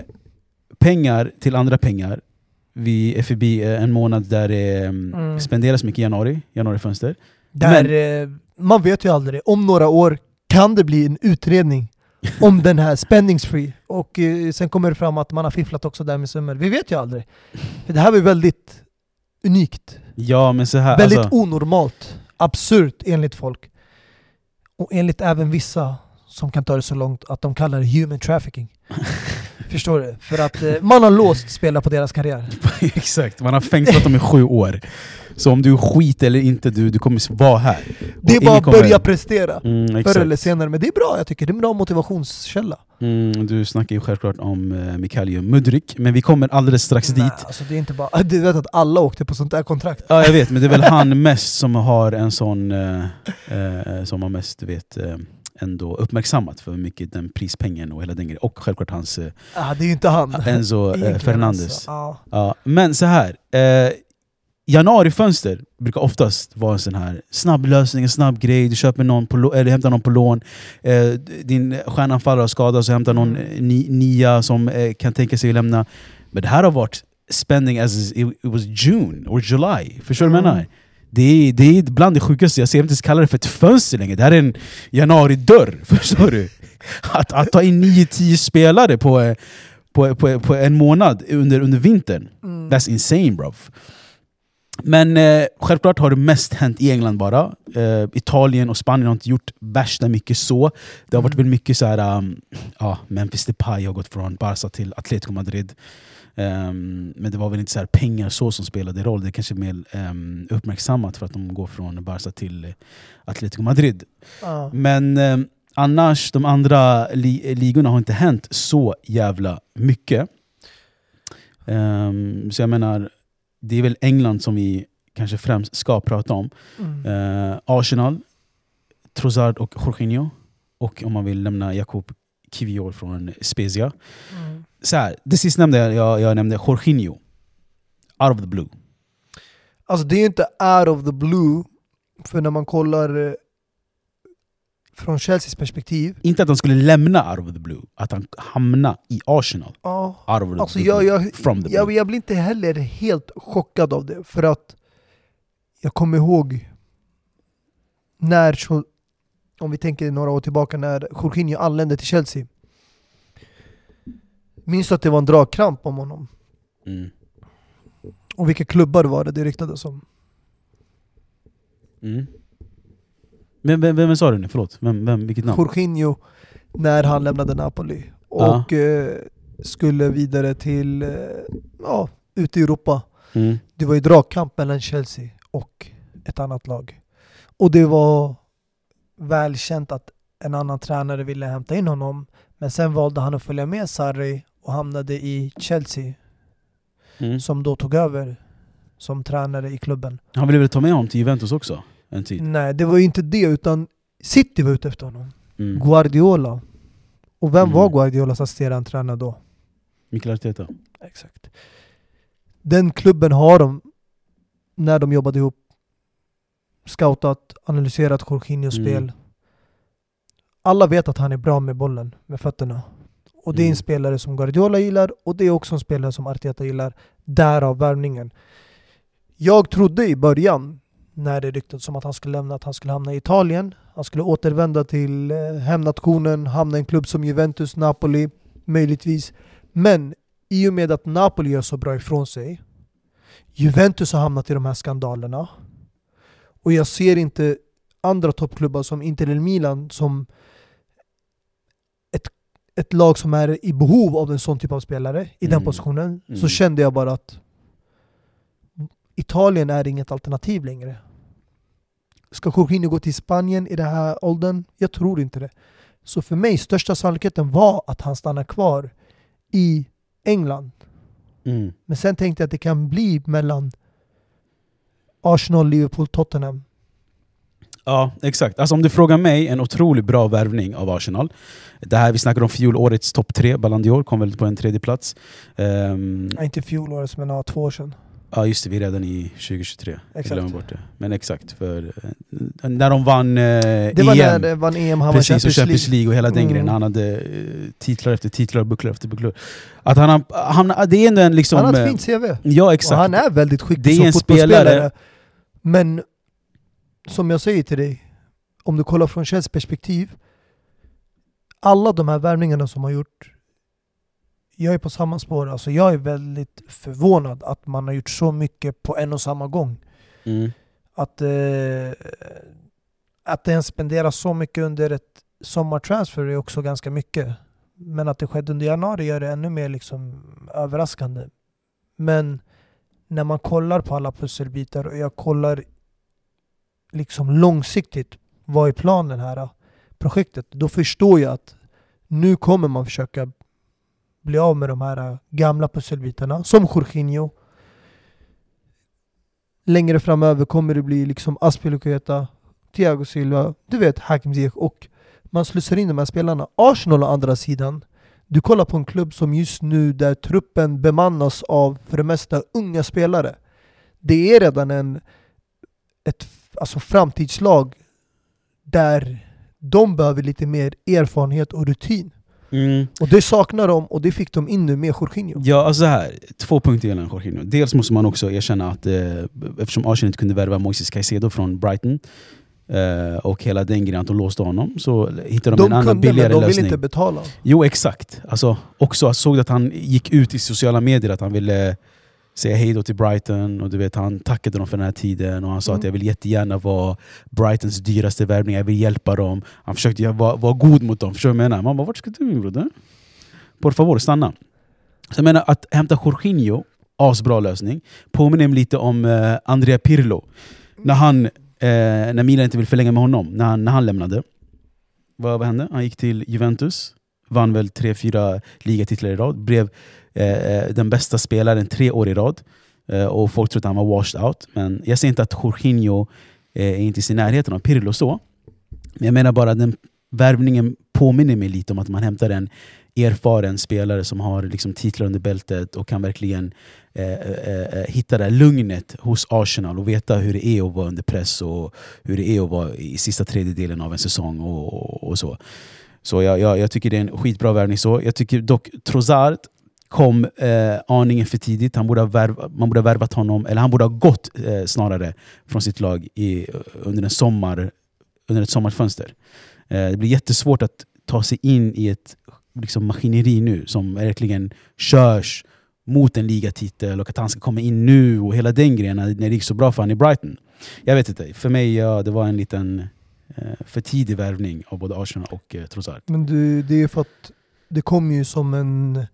pengar till andra pengar. Vi är förbi eh, en månad där det mm. Mm. spenderas mycket i januari, januarifönster. Där, eh, man vet ju aldrig, om några år kan det bli en utredning om den här spendings-free. Och eh, sen kommer det fram att man har fifflat också där med summor. Vi vet ju aldrig. För det här var ju väldigt unikt. Ja men så här, Väldigt alltså, onormalt. Absurt enligt folk. Och enligt även vissa som kan ta det så långt att de kallar det human trafficking. Förstår du? För att eh, man har låst spelare på deras karriär. Exakt, man har fängslat dem i sju år. Så om du är skit eller inte, du, du kommer vara här. Det är bara att börja prestera. Mm, Förr exakt. eller senare. Men det är bra, jag tycker det är en bra motivationskälla. Mm, du snackar ju självklart om uh, Mikhail Mudrik, men vi kommer alldeles strax Nej, dit. alltså det är inte bara... Du vet att alla åkte på sånt där kontrakt. Ja jag vet, men det är väl han mest som har en sån, eh, eh, som har mest du vet, eh, ändå uppmärksammat för mycket den prispengen och hela den grejen. Och självklart hans Ah, det är ju inte han. Enzo eh, Fernandes. alltså. Ja. Men så här. Eh, januarifönster brukar oftast vara en sån här snabb lösning, en snabb grej. Du köper någon på, eller hämtar någon på lån. Eh, din stjärnanfallare har skadats så hämtar någon Mm. eh, ni, nia som eh, kan tänka sig att lämna. Men det här har varit spending as it, was June or July. Förstår du vad jag Mm. menar? Det är, det är bland det sjukaste, jag ser inte ens kalla det för ett fönster längre. Det här är en januaridörr, förstår du? Att, att ta in 9-10 spelare på, eh, på, på, på en månad under, under vintern. Mm. That's insane bro. Men eh, självklart har det mest hänt i England bara. Eh, Italien och Spanien har inte gjort värsta mycket så. Det har varit Mm. väl mycket så här, um, ja, Memphis Depay har gått från Barca till Atletico Madrid. Ehm, men det var väl inte så här pengar så som spelade roll. Det är kanske mer um, uppmärksammat för att de går från Barca till eh, Atletico Madrid. Ja. Men eh, annars, de andra li ligorna har inte hänt så jävla mycket. Så jag menar, det är väl England som vi kanske främst ska prata om. Mm. Eh, Arsenal, Trossard och Jorginho. Och om man vill lämna Jakob Kivior från Spezia. Mm. Så här, det sistnämnda jag, jag nämnde, Jorginho. Out of the blue. Alltså det är inte out of the blue, för när man kollar eh, från Chelseas perspektiv. Inte att han skulle lämna out of the blue, att han hamna i Arsenal. Ja, Out of the alltså blue. jag, jag, From the jag, blue. jag blir inte heller helt chockad av det, för att jag kommer ihåg när, om vi tänker några år tillbaka, när Jorginho anlände till Chelsea. Minns du att det var en dragkramp om honom? Mm. Och vilka klubbar var det det ryktades om? Mm. Vem, vem, vem sa du nu? Förlåt, vem, vem, vilket namn? Jorginho när han lämnade Napoli och eh, skulle vidare till, eh, ja, ute i Europa. Mm. Det var ju dragkamp mellan Chelsea och ett annat lag. Och det var välkänt att en annan tränare ville hämta in honom. Men sen valde han att följa med Sarri och hamnade i Chelsea Mm. som då tog över som tränare i klubben. Han ville väl ta med honom till Juventus också? En tid? Nej, det var ju inte det utan City var ute efter honom. Mm. Guardiola. Och vem Mm. var Guardiolas assisterande tränare då? Mikael Arteta? Exakt. Den klubben har de, när de jobbade ihop, scoutat, analyserat Jorginhos Mm. spel. Alla vet att han är bra med bollen, med fötterna. Och det är en Mm. spelare som Guardiola gillar och det är också en spelare som Arteta gillar. Därav värvningen. Jag trodde i början, när det ryktades om att han skulle lämna, att han skulle hamna i Italien. Han skulle återvända till eh, hemnationen, hamna i en klubb som Juventus, Napoli, möjligtvis. Men i och med att Napoli gör så bra ifrån sig, Juventus har hamnat i de här skandalerna, och jag ser inte andra toppklubbar som Inter eller Milan som ett, lag som är i behov av en sån typ av spelare i den Mm. positionen, så Mm. kände jag bara att Italien är inget alternativ längre. Ska Jorginho gå till Spanien i den här åldern? Jag tror inte det. Så för mig, största sannolikheten var att han stannar kvar i England. Mm. Men sen tänkte jag att det kan bli mellan Arsenal, Liverpool, Tottenham. Ja, exakt. Alltså om du frågar mig, en otroligt bra värvning av Arsenal. Det här vi snackar om fjolårets topp tre, Ballon d'Or, kom väl på en tredje plats. Um, Ja, inte fjolårets, men ja, två år sedan. ja just det, vi är redan i 2023. Jag Exakt. bort det. Men exakt, för eh, när de vann eh, Det var EM. när det vann EM, han Precis, och Champions League. Och hela den Mm. grejen. Han hade eh, titlar efter titlar, bucklor efter bucklor. Att han, han, det är ändå en liksom... Han har eh, ett fint CV. Ja exakt. Och han är väldigt skicklig som fotbollsspelare. spelare. Men som jag säger till dig, om du kollar från Chelseas perspektiv, alla de här värvningarna som har gjort, jag är på samma spår. Alltså jag är väldigt förvånad att man har gjort så mycket på en och samma gång. Mm. Att, eh, att det ens spenderas så mycket under ett sommartransfer är också ganska mycket. Men att det skedde under januari gör det ännu mer liksom överraskande. Men när man kollar på alla pusselbitar och jag kollar liksom långsiktigt vad är planen här eh, projektet, då förstår jag att nu kommer man försöka bli av med de här eh, gamla pusselbitarna, som Jorginho. Längre framöver kommer det bli liksom Aspilicueta, Thiago Silva, du vet Hakim Ziyech och man slussar in de här spelarna. Arsenal å andra sidan, du kollar på en klubb som just nu där truppen bemannas av för det mesta unga spelare. Det är redan en, ett alltså framtidslag där de behöver lite mer erfarenhet och rutin. Mm. Och det saknar de och det fick de in nu med Jorginho. Ja, alltså så här. Två punkter gällande Jorginho. Dels måste man också erkänna att eh, eftersom Arsenal inte kunde värva Moises Caicedo från Brighton eh, och hela den grejen att de låste honom så hittade de, De en annan kunde men billigare de vill lösning. inte betala. Jo exakt. Alltså, också jag såg att han gick ut i sociala medier att han ville säga hej då till Brighton och du vet han tackade dem för den här tiden och han sa Mm. att jag vill jättegärna vara Brightons dyraste värvning, jag vill hjälpa dem. Han försökte vara, vara god mot dem, förstår du vad jag menar? Man bara, vart ska du min broder? Por favor, stanna. Så jag menar att hämta Jorginho, asbra lösning. Påminner mig lite om eh, Andrea Pirlo. När, han, eh, när Milan inte vill förlänga med honom, när han, när han lämnade. Vad, vad hände? Han gick till Juventus, vann väl tre, fyra ligatitlar i rad, blev Eh, eh, den bästa spelaren tre år i rad. Eh, och folk trodde att han var washed out. Men jag säger inte att Jorginho eh, är inte i närheten av Pirlo så. Men jag menar bara att den värvningen påminner mig lite om att man hämtar en erfaren spelare som har liksom titlar under bältet och kan verkligen eh, eh, eh, eh hitta det lugnet hos Arsenal och veta hur det är att vara under press och hur det är att vara i sista tredjedelen av en säsong och, och, och så. Så jag, jag, jag tycker det är en skitbra värvning. så. Jag tycker dock Trossard kom eh, aningen för tidigt. Han borde ha värv, man borde ha värvat honom, eller han borde ha gått eh, snarare från sitt lag i, under, en sommar, under ett sommarfönster. Eh, det blir jättesvårt att ta sig in i ett liksom, maskineri nu som verkligen körs mot en ligatitel och att han ska komma in nu och hela den grejen när det gick så bra för han i Brighton. Jag vet inte, för mig ja, det var en liten eh, för tidig värvning av både Arsenal och eh, Trossard. Men du, det är ju för att det kom ju som en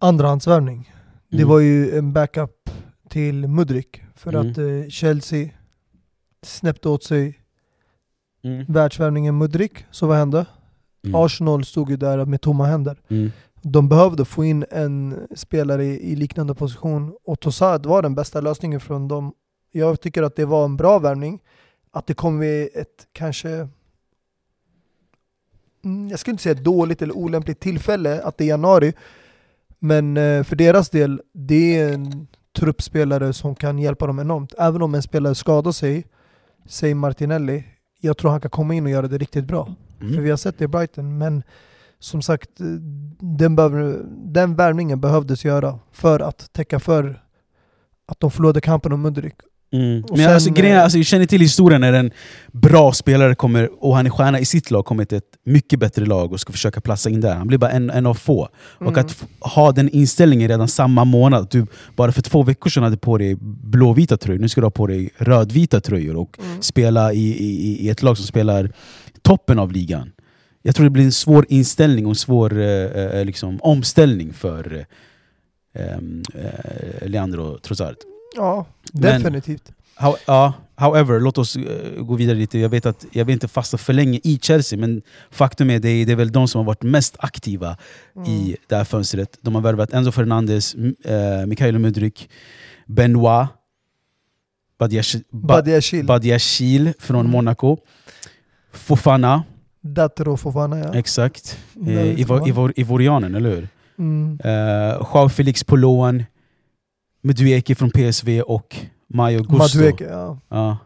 andrahandsvärvning. Det Mm. var ju en backup till Mudrik för Mm. att eh, Chelsea snäppte åt sig Mm. världsvärvningen Mudrik. Så vad hände? Mm. Arsenal stod ju där med tomma händer. Mm. De behövde få in en spelare i, i liknande position och Tossard var den bästa lösningen från dem. Jag tycker att det var en bra värvning. Att det kom vid ett kanske Mm, jag skulle inte säga dåligt eller olämpligt tillfälle att det är januari. Men eh, för deras del, det är en truppspelare som kan hjälpa dem enormt. Även om en spelare skadar sig, säg Martinelli, jag tror han kan komma in och göra det riktigt bra. För Mm. vi har sett det i Brighton, men som sagt, eh, den, behöver, den värvningen behövdes göra för att täcka för att de förlorade kampen om Mudrik. Mm. Och Men sen, alltså, grejen, eh, alltså, jag känner till historien när en bra spelare kommer, och han är stjärna i sitt lag, kommer till ett mycket bättre lag och ska försöka platsa in där. Han blir bara en, en av få. Och Mm. att f- ha den inställningen redan samma månad, att du bara för två veckor sedan hade på dig blåvita tröjor, nu ska du ha på dig rödvita tröjor och Mm. spela i, i, i ett lag som spelar toppen av ligan. Jag tror det blir en svår inställning och en svår eh, eh, liksom, omställning för eh, em, eh, Leandro Trossard. Ja, Men- definitivt. How, ja, however, låt oss eh, gå vidare lite. Jag vet att jag vill inte fastna för länge i Chelsea, men faktum är det är, det är väl de som har varit mest aktiva Mm. i det här fönstret. De har värvat Enzo Fernandes, eh, Mikhailo Mudryk, Benoit, Badiash- Ba- Badiashil, Badiashil från Mm. Monaco. Fofana, Datro Fofana ja. exakt. Eh, Ivorianen, eller hur? Mm. Eh, Joao Felix på lån, Madueke från PSV och Mayo Gusto. Madueke ja. Ja,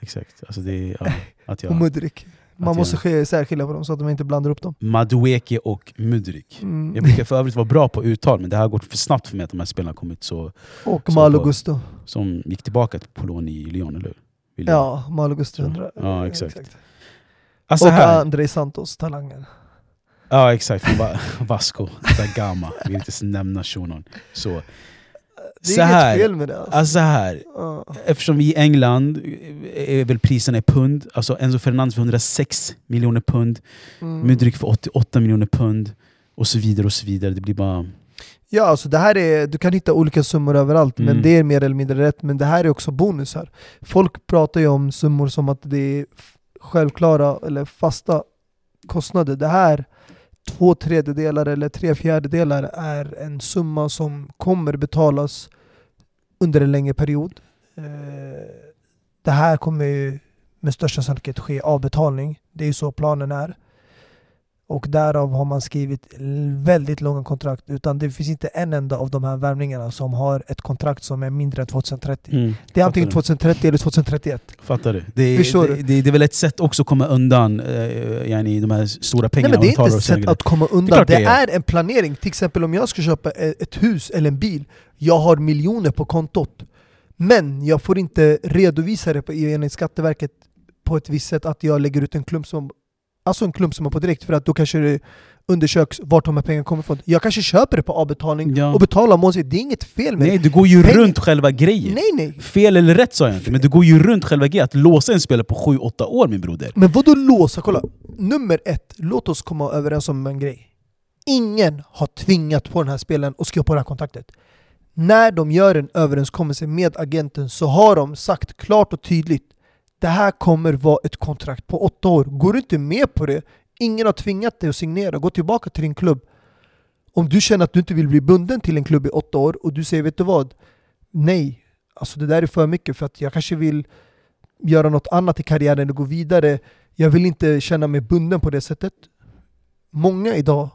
exakt. Alltså det ja, att och jag, Mudrik. Man måste jag- ske- särskilja på dem så att de inte blandar upp dem. Madueke och Mudrik. Mm. Jag brukar för övrigt vara bra på uttal, men det här har gått för snabbt för mig att de här spelarna kommit så, Och så Malo på- Gusto. som gick tillbaka på lån i Lyon, eller hur? Ja, Malo Gusto. Så. undrar- Ja, exakt. Alltså och här, André Santos, talangen. ja exakt, från Va- Vasco da Gama. Vi vill inte ens nämna shunon. Så, Det så är här, inget fel med det. Alltså. alltså här, Ja. eftersom vi i England är väl priserna i pund, alltså Enzo Fernandes för 106 miljoner pund, Mm. Mudryk för 88 miljoner pund, och så vidare och så vidare. Det blir bara... Ja, alltså det här är, du kan hitta olika summor överallt, Mm. men det är mer eller mindre rätt. Men det här är också bonusar. Folk pratar ju om summor som att det är självklara eller fasta kostnader. Det här, två tredjedelar eller tre fjärdedelar, är en summa som kommer betalas under en längre period. Eh, det här kommer ju med största sannolikhet ske avbetalning. Det är ju så planen är. Och därav har man skrivit väldigt långa kontrakt. Utan det finns inte en enda av de här värvningarna som har ett kontrakt som är mindre än 2030. Mm, Det är antingen fattar du? 2030 eller 2031. Fattar du? Det är, Förstår det, du? det, det är väl ett sätt också att komma undan eh, yani, de här stora Nej, pengarna men det är inte ett sätt att komma undan. Det, det är. är en planering. Till exempel om jag ska köpa e- ett hus eller en bil. Jag har miljoner på kontot. Men jag får inte redovisa det på, enligt Skatteverket på ett visst sätt att jag lägger ut en klumpsumma Alltså en klumpsumma på direkt för att då kanske det undersöks vart de här pengarna kommer ifrån. Jag kanske köper det på avbetalning Ja. och betalar månadsvis. Det är inget fel med Nej, det. du går ju Pengar- runt själva grejen. Nej nej. Fel eller rätt sa jag inte, men du går ju runt själva grejen. Att låsa en spelare på 7-8 år min broder. Men vadå låsa? Kolla. Nummer ett, låt oss komma överens om en grej. Ingen har tvingat på den här spelaren att skriva på det här kontraktet. När de gör en överenskommelse med agenten så har de sagt klart och tydligt det här kommer vara ett kontrakt på åtta år. Går du inte med på det, ingen har tvingat dig att signera, gå tillbaka till din klubb. Om du känner att du inte vill bli bunden till en klubb i åtta år och du säger vet du vad? Nej, alltså det där är för mycket för att jag kanske vill göra något annat i karriären och gå vidare. Jag vill inte känna mig bunden på det sättet. Många idag,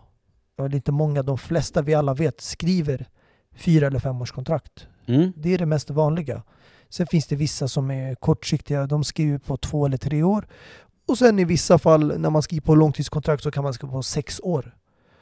eller inte många, de flesta vi alla vet, skriver fyra eller fem års kontrakt. Mm. Det är det mest vanliga. Sen finns det vissa som är kortsiktiga, de skriver på två eller tre år. Och sen i vissa fall när man skriver på långtidskontrakt så kan man skriva på sex år.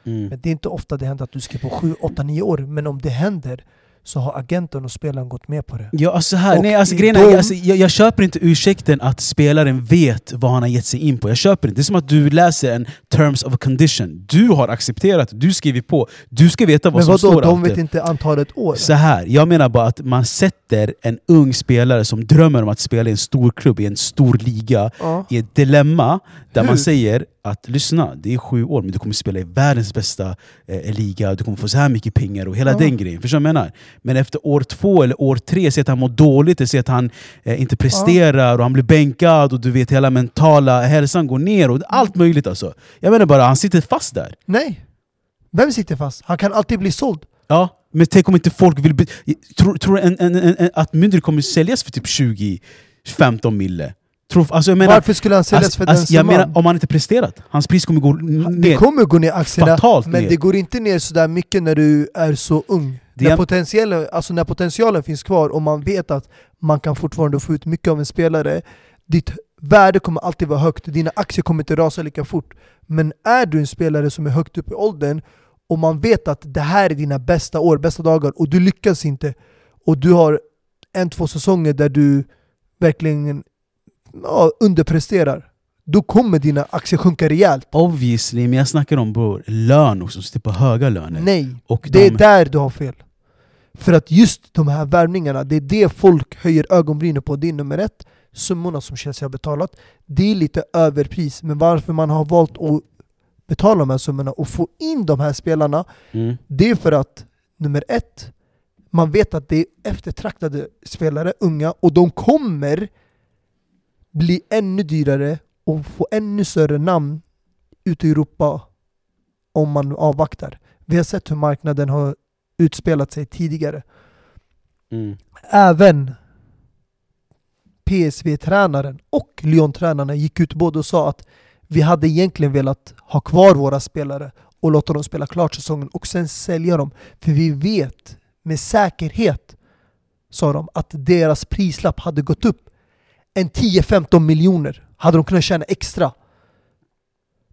Mm. Men det är inte ofta det händer att du skriver på sju, åtta, nio år. Men om det händer så har agenten och spelaren gått med på det. Ja, alltså här, Och nej, alltså, de- jag, alltså, jag, jag köper inte ursäkten att spelaren vet vad han har gett sig in på. Jag köper inte. Det är som att du läser en terms of a condition. Du har accepterat, du skriver på. Du ska veta vad Men som vadå, står de alltid. vet inte antalet år? Så här, jag menar bara att man sätter en ung spelare som drömmer om att spela i en stor klubb, i en stor liga, Ja. i ett dilemma där Hur? man säger att lyssna, det är sju år men du kommer spela i världens bästa eh, liga, du kommer få så här mycket pengar och hela Ja. den grejen. Förstår du vad jag menar? Men efter år två eller år tre, se att han mår dåligt, eller se att han eh, inte presterar och han blir bänkad och du vet hela mentala hälsan går ner och allt möjligt alltså. Jag menar bara, han sitter fast där. Nej. Vem sitter fast? Han kan alltid bli såld. Ja, men tänk om inte folk vill... Tror du en, en, en, en, att Mündry kommer säljas för typ 20-15 mille? Tror, alltså jag menar, Varför skulle han säljas alltså, för den alltså, jag summan? menar, om han inte presterat, hans pris kommer gå Det ner kommer gå ner aktierna, men ner. det går inte ner sådär mycket när du är så ung. När, är- potentialen, alltså när potentialen finns kvar och man vet att man kan fortfarande få ut mycket av en spelare, ditt värde kommer alltid vara högt, dina aktier kommer inte rasa lika fort. Men är du en spelare som är högt upp i åldern och man vet att det här är dina bästa år, bästa dagar och du lyckas inte och du har en, två säsonger där du verkligen ja, underpresterar, då kommer dina aktier sjunka rejält. Obviously, men jag snackar om bror, lön också, som sitter på höga löner. Nej, Och det är de, där du har fel. För att just de här värvningarna, det är det folk höjer ögonbrynen på. Det är nummer ett, summorna som Chelsea har betalat. Det är lite överpris, men varför man har valt att betala de här summorna och få in de här spelarna, mm, det är för att nummer ett, man vet att det är eftertraktade spelare, unga, och de kommer bli ännu dyrare och få ännu större namn ute i Europa om man avvaktar. Vi har sett hur marknaden har utspelat sig tidigare. mm, Även PSV-tränaren och Lyon-tränarna gick ut både och sa att vi hade egentligen velat ha kvar våra spelare och låta dem spela klart säsongen och sen sälja dem. För vi vet med säkerhet, sa de, att deras prislapp hade gått upp en 10-15 miljoner. Hade de kunnat tjäna extra.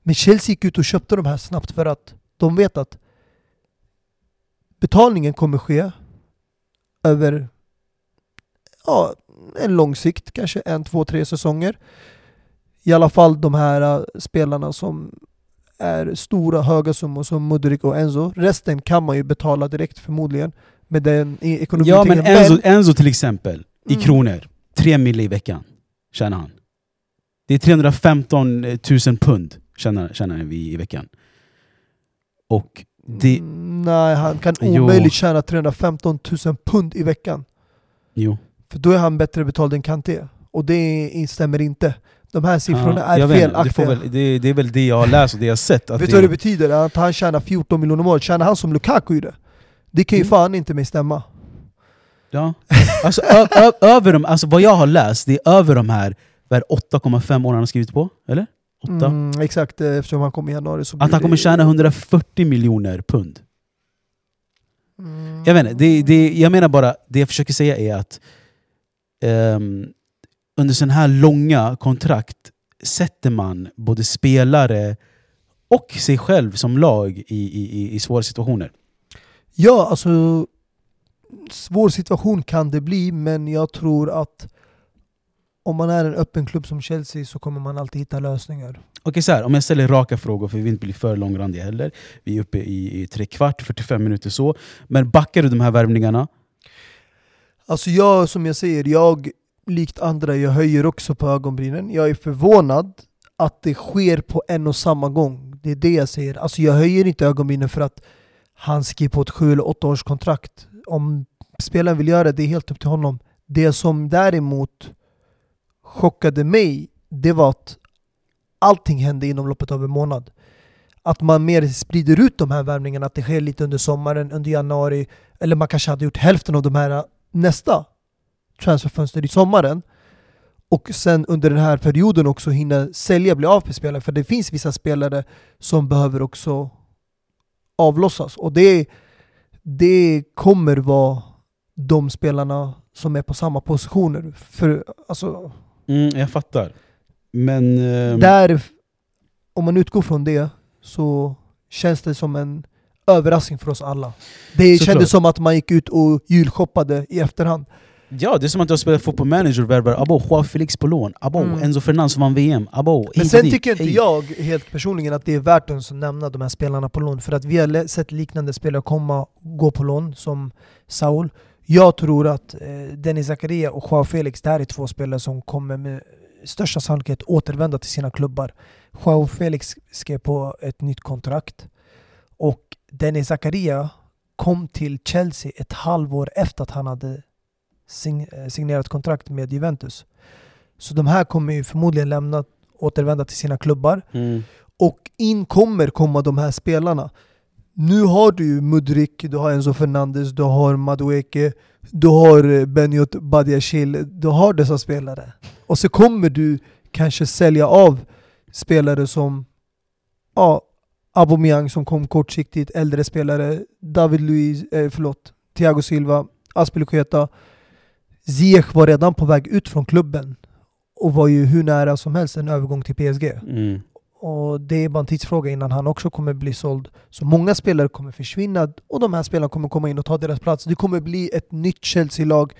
Men Chelsea gick ut och köpte de här snabbt för att de vet att betalningen kommer ske över ja, en lång sikt, kanske en, två, tre säsonger. I alla fall de här uh, spelarna som är stora, höga summor som Mudrik och Enzo. Resten kan man ju betala direkt förmodligen med den ekonomin. Ja men Enzo, Enzo till exempel, i Mm. kronor, 3 mille i veckan tjänar han. Det är 315 000 pund tjänar, tjänar vi i veckan. Och det... Nej, han kan Jo. omöjligt tjäna 315 000 pund i veckan. Jo. För då är han bättre betald än Kanté. Och det stämmer inte. De här siffrorna Ja, är det, felaktiga. får väl, det, det är väl det jag har läst och det jag har sett. Vet du det, vad det betyder? Att han tjänar 14 miljoner om året. Tjänar han som Lukaku gjorde? Det kan ju Mm. fan inte mig stämma. Ja. Alltså, över de, alltså vad jag har läst, det är över de här vad är det, 8,5 åren han har skrivit på. Eller? 8? Mm, exakt, eh, eftersom han kom i januari så Att han kommer tjäna 140 miljoner pund. Mm. Jag vet inte, det, det, jag menar bara, det jag försöker säga är att ehm, under sådana här långa kontrakt sätter man både spelare och sig själv som lag i, i, i, i svåra situationer. Ja, alltså svår situation kan det bli, men jag tror att om man är en öppen klubb som Chelsea så kommer man alltid hitta lösningar. Okej, så här, om jag ställer raka frågor, för vi vill inte bli för långrandiga heller. Vi är uppe i, i tre kvart, 45 minuter så. Men backar du de här värvningarna? Alltså jag, som jag säger, jag likt andra, jag höjer också på ögonbrynen. Jag är förvånad att det sker på en och samma gång. Det är det jag säger. Alltså jag höjer inte ögonbrynen för att han skriver på ett sju eller åtta års kontrakt. Om spelaren vill göra det, det är helt upp till honom. Det som däremot chockade mig, det var att allting hände inom loppet av en månad. Att man mer sprider ut de här värvningarna, att det sker lite under sommaren, under januari, eller man kanske hade gjort hälften av de här äh, nästa transferfönster i sommaren. Och sen under den här perioden också hinna sälja, bli av med spelare. För det finns vissa spelare som behöver också avlossas. Och det, det kommer vara de spelarna som är på samma positioner. För alltså, Mm, jag fattar. Men... ehm, där, om man utgår från det, så känns det som en överraskning för oss alla. Det Såklart. kändes som att man gick ut och julshoppade i efterhand. Ja, det är som att jag spelar fotboll manager värvar abo, Joao Felix på lån, abo, Mm. Enzo Fernandes vann VM, abo, Men sen tycker inte jag helt personligen att det är värt att nämna de här spelarna på lån. För att vi har sett liknande spelare komma och gå på lån, som Saul. Jag tror att eh, Dennis Zakaria och Joao Felix, det här är två spelare som kommer med största sannolikhet återvända till sina klubbar. Joao Felix skrev på ett nytt kontrakt. Och Dennis Zakaria kom till Chelsea ett halvår efter att han hade eh, signerat kontrakt med Juventus. Så de här kommer ju förmodligen lämna, återvända till sina klubbar. Mm. Och in kommer komma de här spelarna. Nu har du ju Mudrik, du har Enzo Fernandes, du har Madueke, du har eh, Benjot Badiashil, du har dessa spelare. Och så kommer du kanske sälja av spelare som ja, Aubameyang som kom kortsiktigt, äldre spelare, David Luiz, eh, förlåt, Thiago Silva, Aspilicueta. Ziyech var redan på väg ut från klubben och var ju hur nära som helst en övergång till PSG. Mm. Och det är bara en tidsfråga innan han också kommer bli såld. Så många spelare kommer försvinna och de här spelarna kommer komma in och ta deras plats. Det kommer bli ett nytt Chelsea-lag.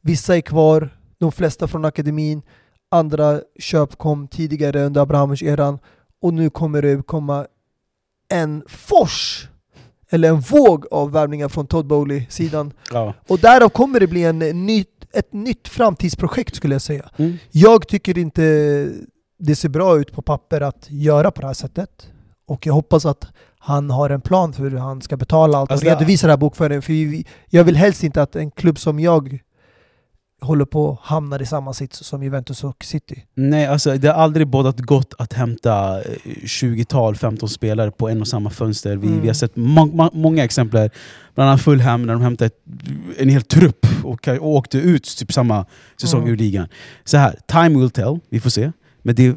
Vissa är kvar, de flesta från akademin. Andra köp kom tidigare under Abrahamovich-eran. Och nu kommer det komma en fors, eller en våg av värvningar från Todd Bowley-sidan. Ja. Och därav kommer det bli en ny, ett nytt framtidsprojekt skulle jag säga. Mm. Jag tycker inte det ser bra ut på papper att göra på det här sättet. Och jag hoppas att han har en plan för hur han ska betala allt Alltså och redovisa det här bokföringen. För jag vill helst inte att en klubb som jag håller på att hamna i samma sits som Juventus och City. Nej, alltså, det har aldrig bådat gott att hämta eh, 20-tal, 15 spelare på en och samma fönster. Vi, Mm. vi har sett må må många exempel, bland annat Fulham, när de hämtade en hel trupp och, och åkte ut typ samma säsong Mm. ur ligan. Så här, time will tell, vi får se. Men det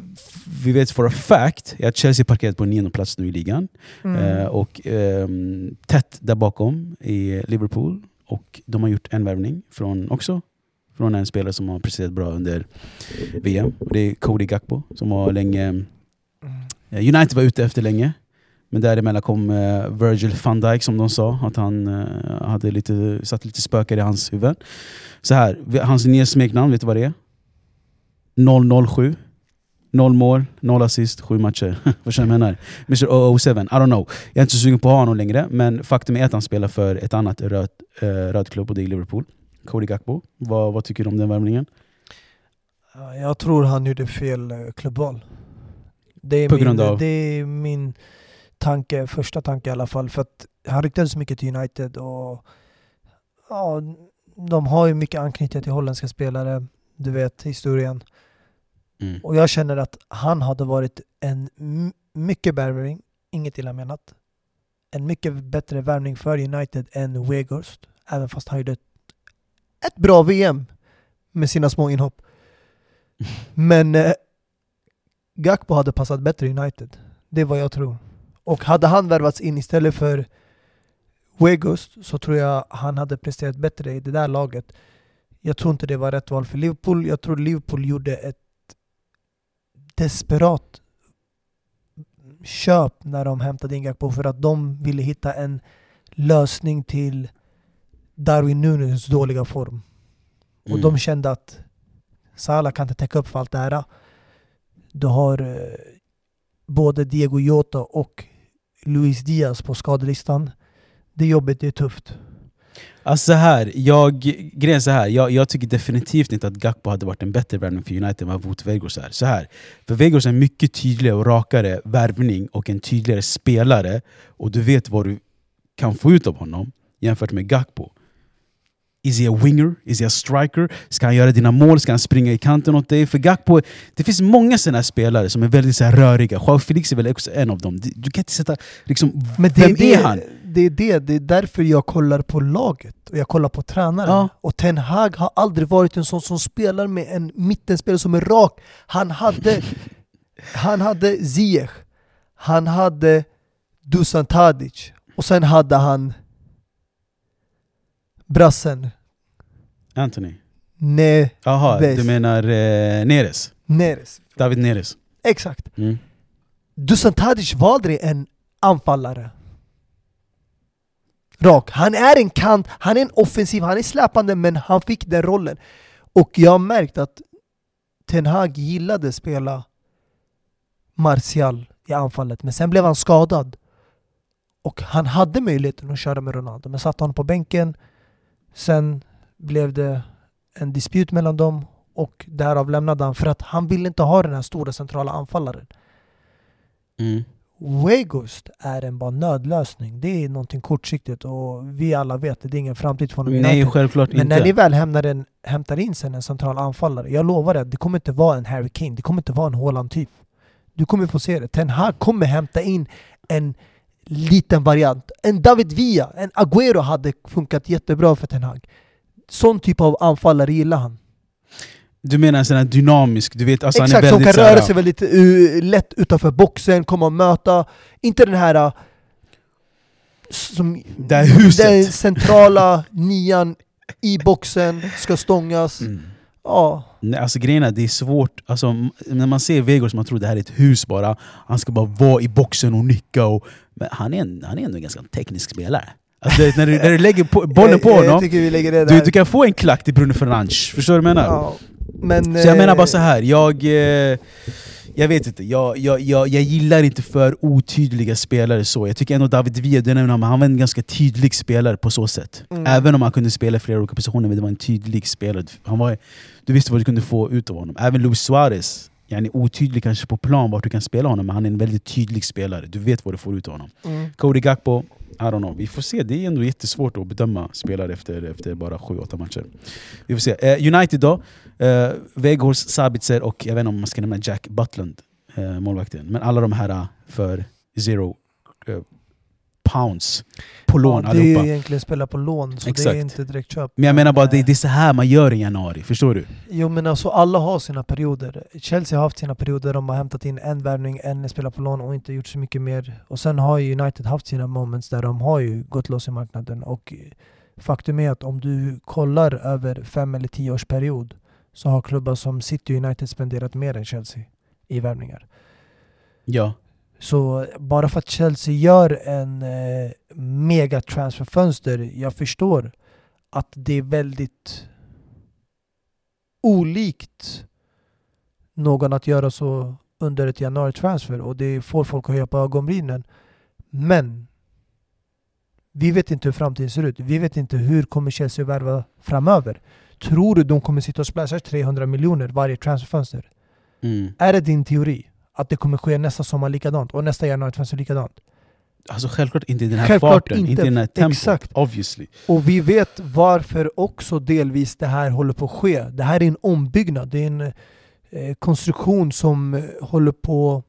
vi vet for a fact är att Chelsea parkerat på nionde plats nu i ligan. Mm. Eh, och ehm, tätt där bakom i Liverpool. Och de har gjort en värvning från också från en spelare som har presterat bra under VM. Och det är Cody Gakpo som var länge... eh, United var ute efter länge. Men däremellan kom eh, Virgil van Dijk som de sa, att han eh, hade lite, satt lite spökar i hans huvud. Så här, hans nya smeknamn, vet du vad det är? 007. Noll mål, noll assist, sju matcher. vad jag menar? Mr 007, I don't know. Jag är inte så sugen på att ha honom längre, men faktum är att han spelar för ett annat röd, eh, röd klubb och det är Liverpool. Cody Gakpo. Vad, vad tycker du om den värvningen? Ja, Jag tror han gjorde fel eh, klubbval. Det är, På min, grund av? det är min tanke, första tanke i alla fall. För att han ryktades mycket till United och ja, de har ju mycket anknytning till holländska spelare. Du vet historien. Mm. Och jag känner att han hade varit en mycket värvning, inget illa menat. En mycket bättre värvning för United än Weghorst. Även fast han gjorde ett, ett bra VM med sina små inhopp. Men eh, Gakpo hade passat bättre i United. Det är vad jag tror. Och hade han värvats in istället för Weghorst så tror jag han hade presterat bättre i det där laget. Jag tror inte det var rätt val för Liverpool. Jag tror Liverpool gjorde ett desperat köp när de hämtade in Gakpo för att de ville hitta en lösning till Darwin Nunes dåliga form. Och Mm. de kände att Salah kan inte täcka upp för allt det här. Du har eh, både Diego Jota och Luis Diaz på skadelistan. Det jobbet är tufft. Alltså så här, jag, grejen så här, jag, jag tycker definitivt inte att Gakpo hade varit en bättre värvning för United än vad Wout Weghorst är. Så här, för Weghorst är en mycket tydligare och rakare värvning och en tydligare spelare och du vet vad du kan få ut av honom jämfört med Gakpo. Is he a winger? Is he a striker? Ska han göra dina mål? Ska han springa i kanten åt dig? För Gakpo, det finns många sådana spelare som är väldigt så röriga. Joao Felix är väl också en av dem. Du, kan inte sätta... Liksom, Men det vem är, är han? Det är det, det är därför jag kollar på laget och jag kollar på tränaren. Ja. Och Ten Hag har aldrig varit en sån som spelar med en mittenspelare som är rak. Han hade, han hade Ziyech, han hade Dusan Tadic och sen hade han brassen Anthony? Ne Jaha, du menar eh, Neres? Neres. David Neres? Exakt. Mm. Dusan Tadic var aldrig en anfallare. Rak. Han är en kant, han är en offensiv, han är släpande men han fick den rollen. Och jag har märkt att Ten Hag gillade spela Martial i anfallet men sen blev han skadad. Och han hade möjligheten att köra med Ronaldo men satte honom på bänken. Sen blev det en dispyt mellan dem och därav lämnade han för att han ville inte ha den här stora centrala anfallaren. Mm. Weghorst är en bara nödlösning. Det är någonting kortsiktigt och vi alla vet att det är ingen framtid för honom Nej, självklart Men inte. när ni väl hämtar, en, hämtar in sen en central anfallare, jag lovar dig, det kommer inte vara en Harry Kane, det kommer inte vara en Haaland-typ. Du kommer få se det. Ten Hag kommer hämta in en liten variant. En David Villa, en Agüero hade funkat jättebra för Ten Hag. Sån typ av anfallare gillar han. Du menar en sån här dynamisk, du vet, alltså Exakt, som kan så här- röra sig väldigt uh, lätt utanför boxen, komma och möta. Inte den här... Uh, som, Det här huset. Den centrala nian i boxen, ska stångas. Mm. Ja, Nej, alltså grejen är, det är svårt, alltså, när man ser Vegors man tror det här är ett hus bara, han ska bara vara i boxen och nicka och... Men han är, en, han är ändå en ganska teknisk spelare. Alltså, när, du, när du lägger på, bollen på honom, du, du kan få en klack till Bruno Fernandes, förstår du vad jag menar? ja, men, Så jag menar eh, bara så här. jag... Eh, jag vet inte, jag, jag, jag, jag gillar inte för otydliga spelare så. Jag tycker ändå David Villa, du nämnde honom, han var en ganska tydlig spelare på så sätt. Mm. Även om han kunde spela flera olika positioner, men det var en tydlig spelare. Han var, du visste vad du kunde få ut av honom. Även Luis Suarez yani, otydlig kanske på plan vart du kan spela honom, men han är en väldigt tydlig spelare. Du vet vad du får ut av honom. Cody Gakpo, I don't know. Vi får se, det är ändå jättesvårt att bedöma spelare efter, efter bara 7-8 matcher. Vi får se. Eh, United då, eh, Weghorst, Sabitzer och jag vet inte om man ska nämna Jack Butland, eh, målvakten. Men alla de här eh, för zero eh, pounds på lån ja, det allihopa. är egentligen spela på lån, så Exakt. det är inte direkt köp. Men jag menar bara, det, eh, det är så här man gör i januari, förstår du? Jo men alltså alla har sina perioder. Chelsea har haft sina perioder, de har hämtat in en värvning, en spelar på lån och inte gjort så mycket mer. Och sen har ju United haft sina moments där de har ju gått loss i marknaden. Och faktum är att om du kollar över fem eller tio års period så har klubbar som City United spenderat mer än Chelsea i värvningar. Ja. Så bara för att Chelsea gör en eh, mega transferfönster, jag förstår att det är väldigt olikt någon att göra så under ett januari-transfer och det får folk att höja på ögonbrynen. Men vi vet inte hur framtiden ser ut. Vi vet inte hur kommer Chelsea värva framöver. Tror du de kommer sitta och splasha 300 miljoner varje transferfönster? Mm. Är det din teori? Att det kommer ske nästa sommar likadant och nästa januari-transfer likadant? Alltså självklart inte i den här Självklart farten, inte, inte. i den här tempot. Exakt. Obviously. Och vi vet varför också delvis det här håller på att ske. Det här är en ombyggnad. Det är en eh, konstruktion som eh, håller på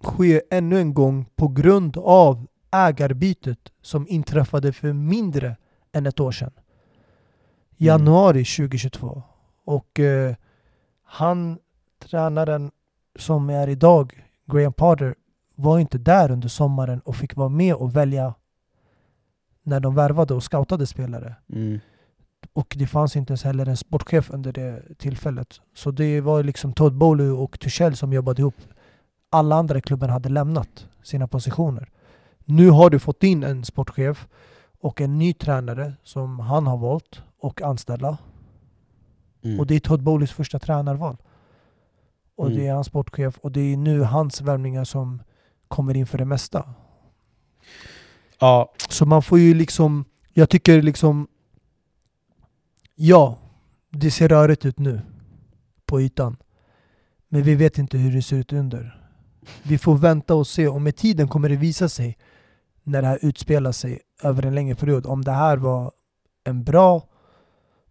att ske ännu en gång på grund av ägarbytet som inträffade för mindre än ett år sedan. Januari 2022. Och eh, han, tränaren som är idag, Graham Potter, var inte där under sommaren och fick vara med och välja när de värvade och scoutade spelare. Mm. Och det fanns inte ens heller en sportchef under det tillfället. Så det var liksom Todd Bowley och Tuchel som jobbade ihop. Alla andra i klubben hade lämnat sina positioner. Nu har du fått in en sportchef och en ny tränare som han har valt och anställa. Mm. Och det är Todd Bowleys första tränarval. Och Mm. det är hans sportchef och det är nu hans värvningar som kommer in för det mesta. Ja, Så man får ju liksom, jag tycker liksom, ja, det ser rörigt ut nu på ytan. Men vi vet inte hur det ser ut under. Vi får vänta och se och med tiden kommer det visa sig när det här utspelar sig över en längre period. Om det här var en bra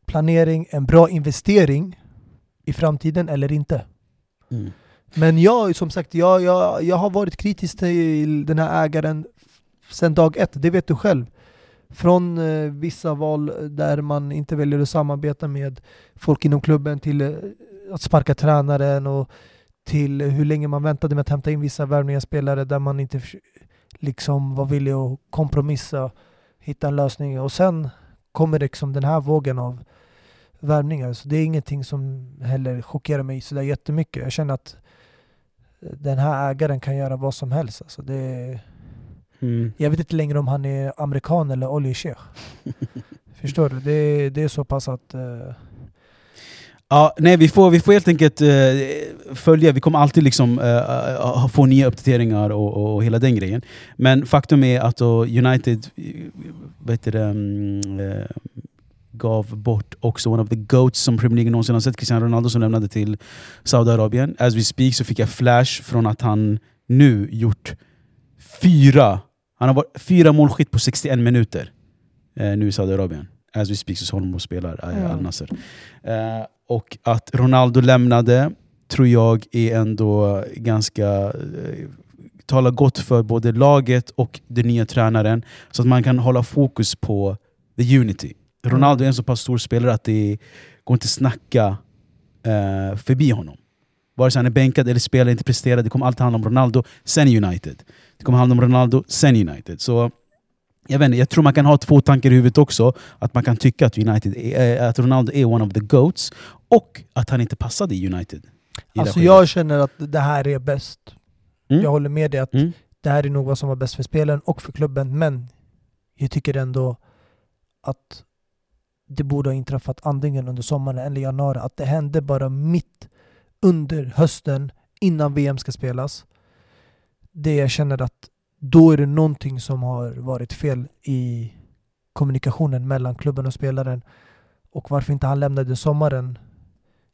planering, en bra investering i framtiden eller inte mm. Men jag, som sagt, jag, jag, jag har varit kritisk till den här ägaren sedan dag ett, det vet du själv. Från eh, vissa val där man inte väljer att samarbeta med folk inom klubben till eh, att sparka tränaren och till hur länge man väntade med att hämta in vissa värvningar spelare där man inte liksom var villig att kompromissa, hitta en lösning och sen kommer liksom den här vågen av värvningar. Så det är ingenting som heller chockerar mig sådär jättemycket. Jag känner att den här ägaren kan göra vad som helst. Alltså det, Mm. jag vet inte längre om han är amerikan eller oljeshejk. Förstår du? Det, det är så pass att... eh, Ja, nej, vi får, vi får helt enkelt eh, följa, vi kommer alltid liksom, eh, få nya uppdateringar och, och, hela den grejen. Men faktum är att United vet det, eh, gav bort också one of the GOATs som Premier League någonsin har sett, Cristiano Ronaldo som lämnade till Saudiarabien. As we speak så fick jag flash från att han nu gjort fyra, han har varit fyra målskytt på 61 minuter eh, nu i Saudiarabien. As we speak så håller de och spelar Mm. Al Nassr. Eh, och att Ronaldo lämnade tror jag är ändå ganska eh, talar gott för både laget och den nya tränaren så att man kan hålla fokus på the unity. Ronaldo är en så pass stor spelare att det går inte att snacka eh, förbi honom. Vare sig han är bänkad eller spelar, inte presterar, det kommer alltid handla om Ronaldo, sen United. Det kommer handla om Ronaldo, sen United. Så jag, vet inte, jag tror man kan ha två tankar i huvudet också. Att man kan tycka att, United är, eh, att Ronaldo är one of the GOATs och att han inte passade i United. i Alltså jag känner att det här är bäst. Mm. Jag håller med dig att Mm. det här är nog vad som var bäst för spelen och för klubben. Men jag tycker ändå att det borde ha inträffat antingen under sommaren eller januari. Att det hände bara mitt under hösten innan VM ska spelas. Det jag känner att då är det någonting som har varit fel i kommunikationen mellan klubben och spelaren. Och varför inte han lämnade sommaren.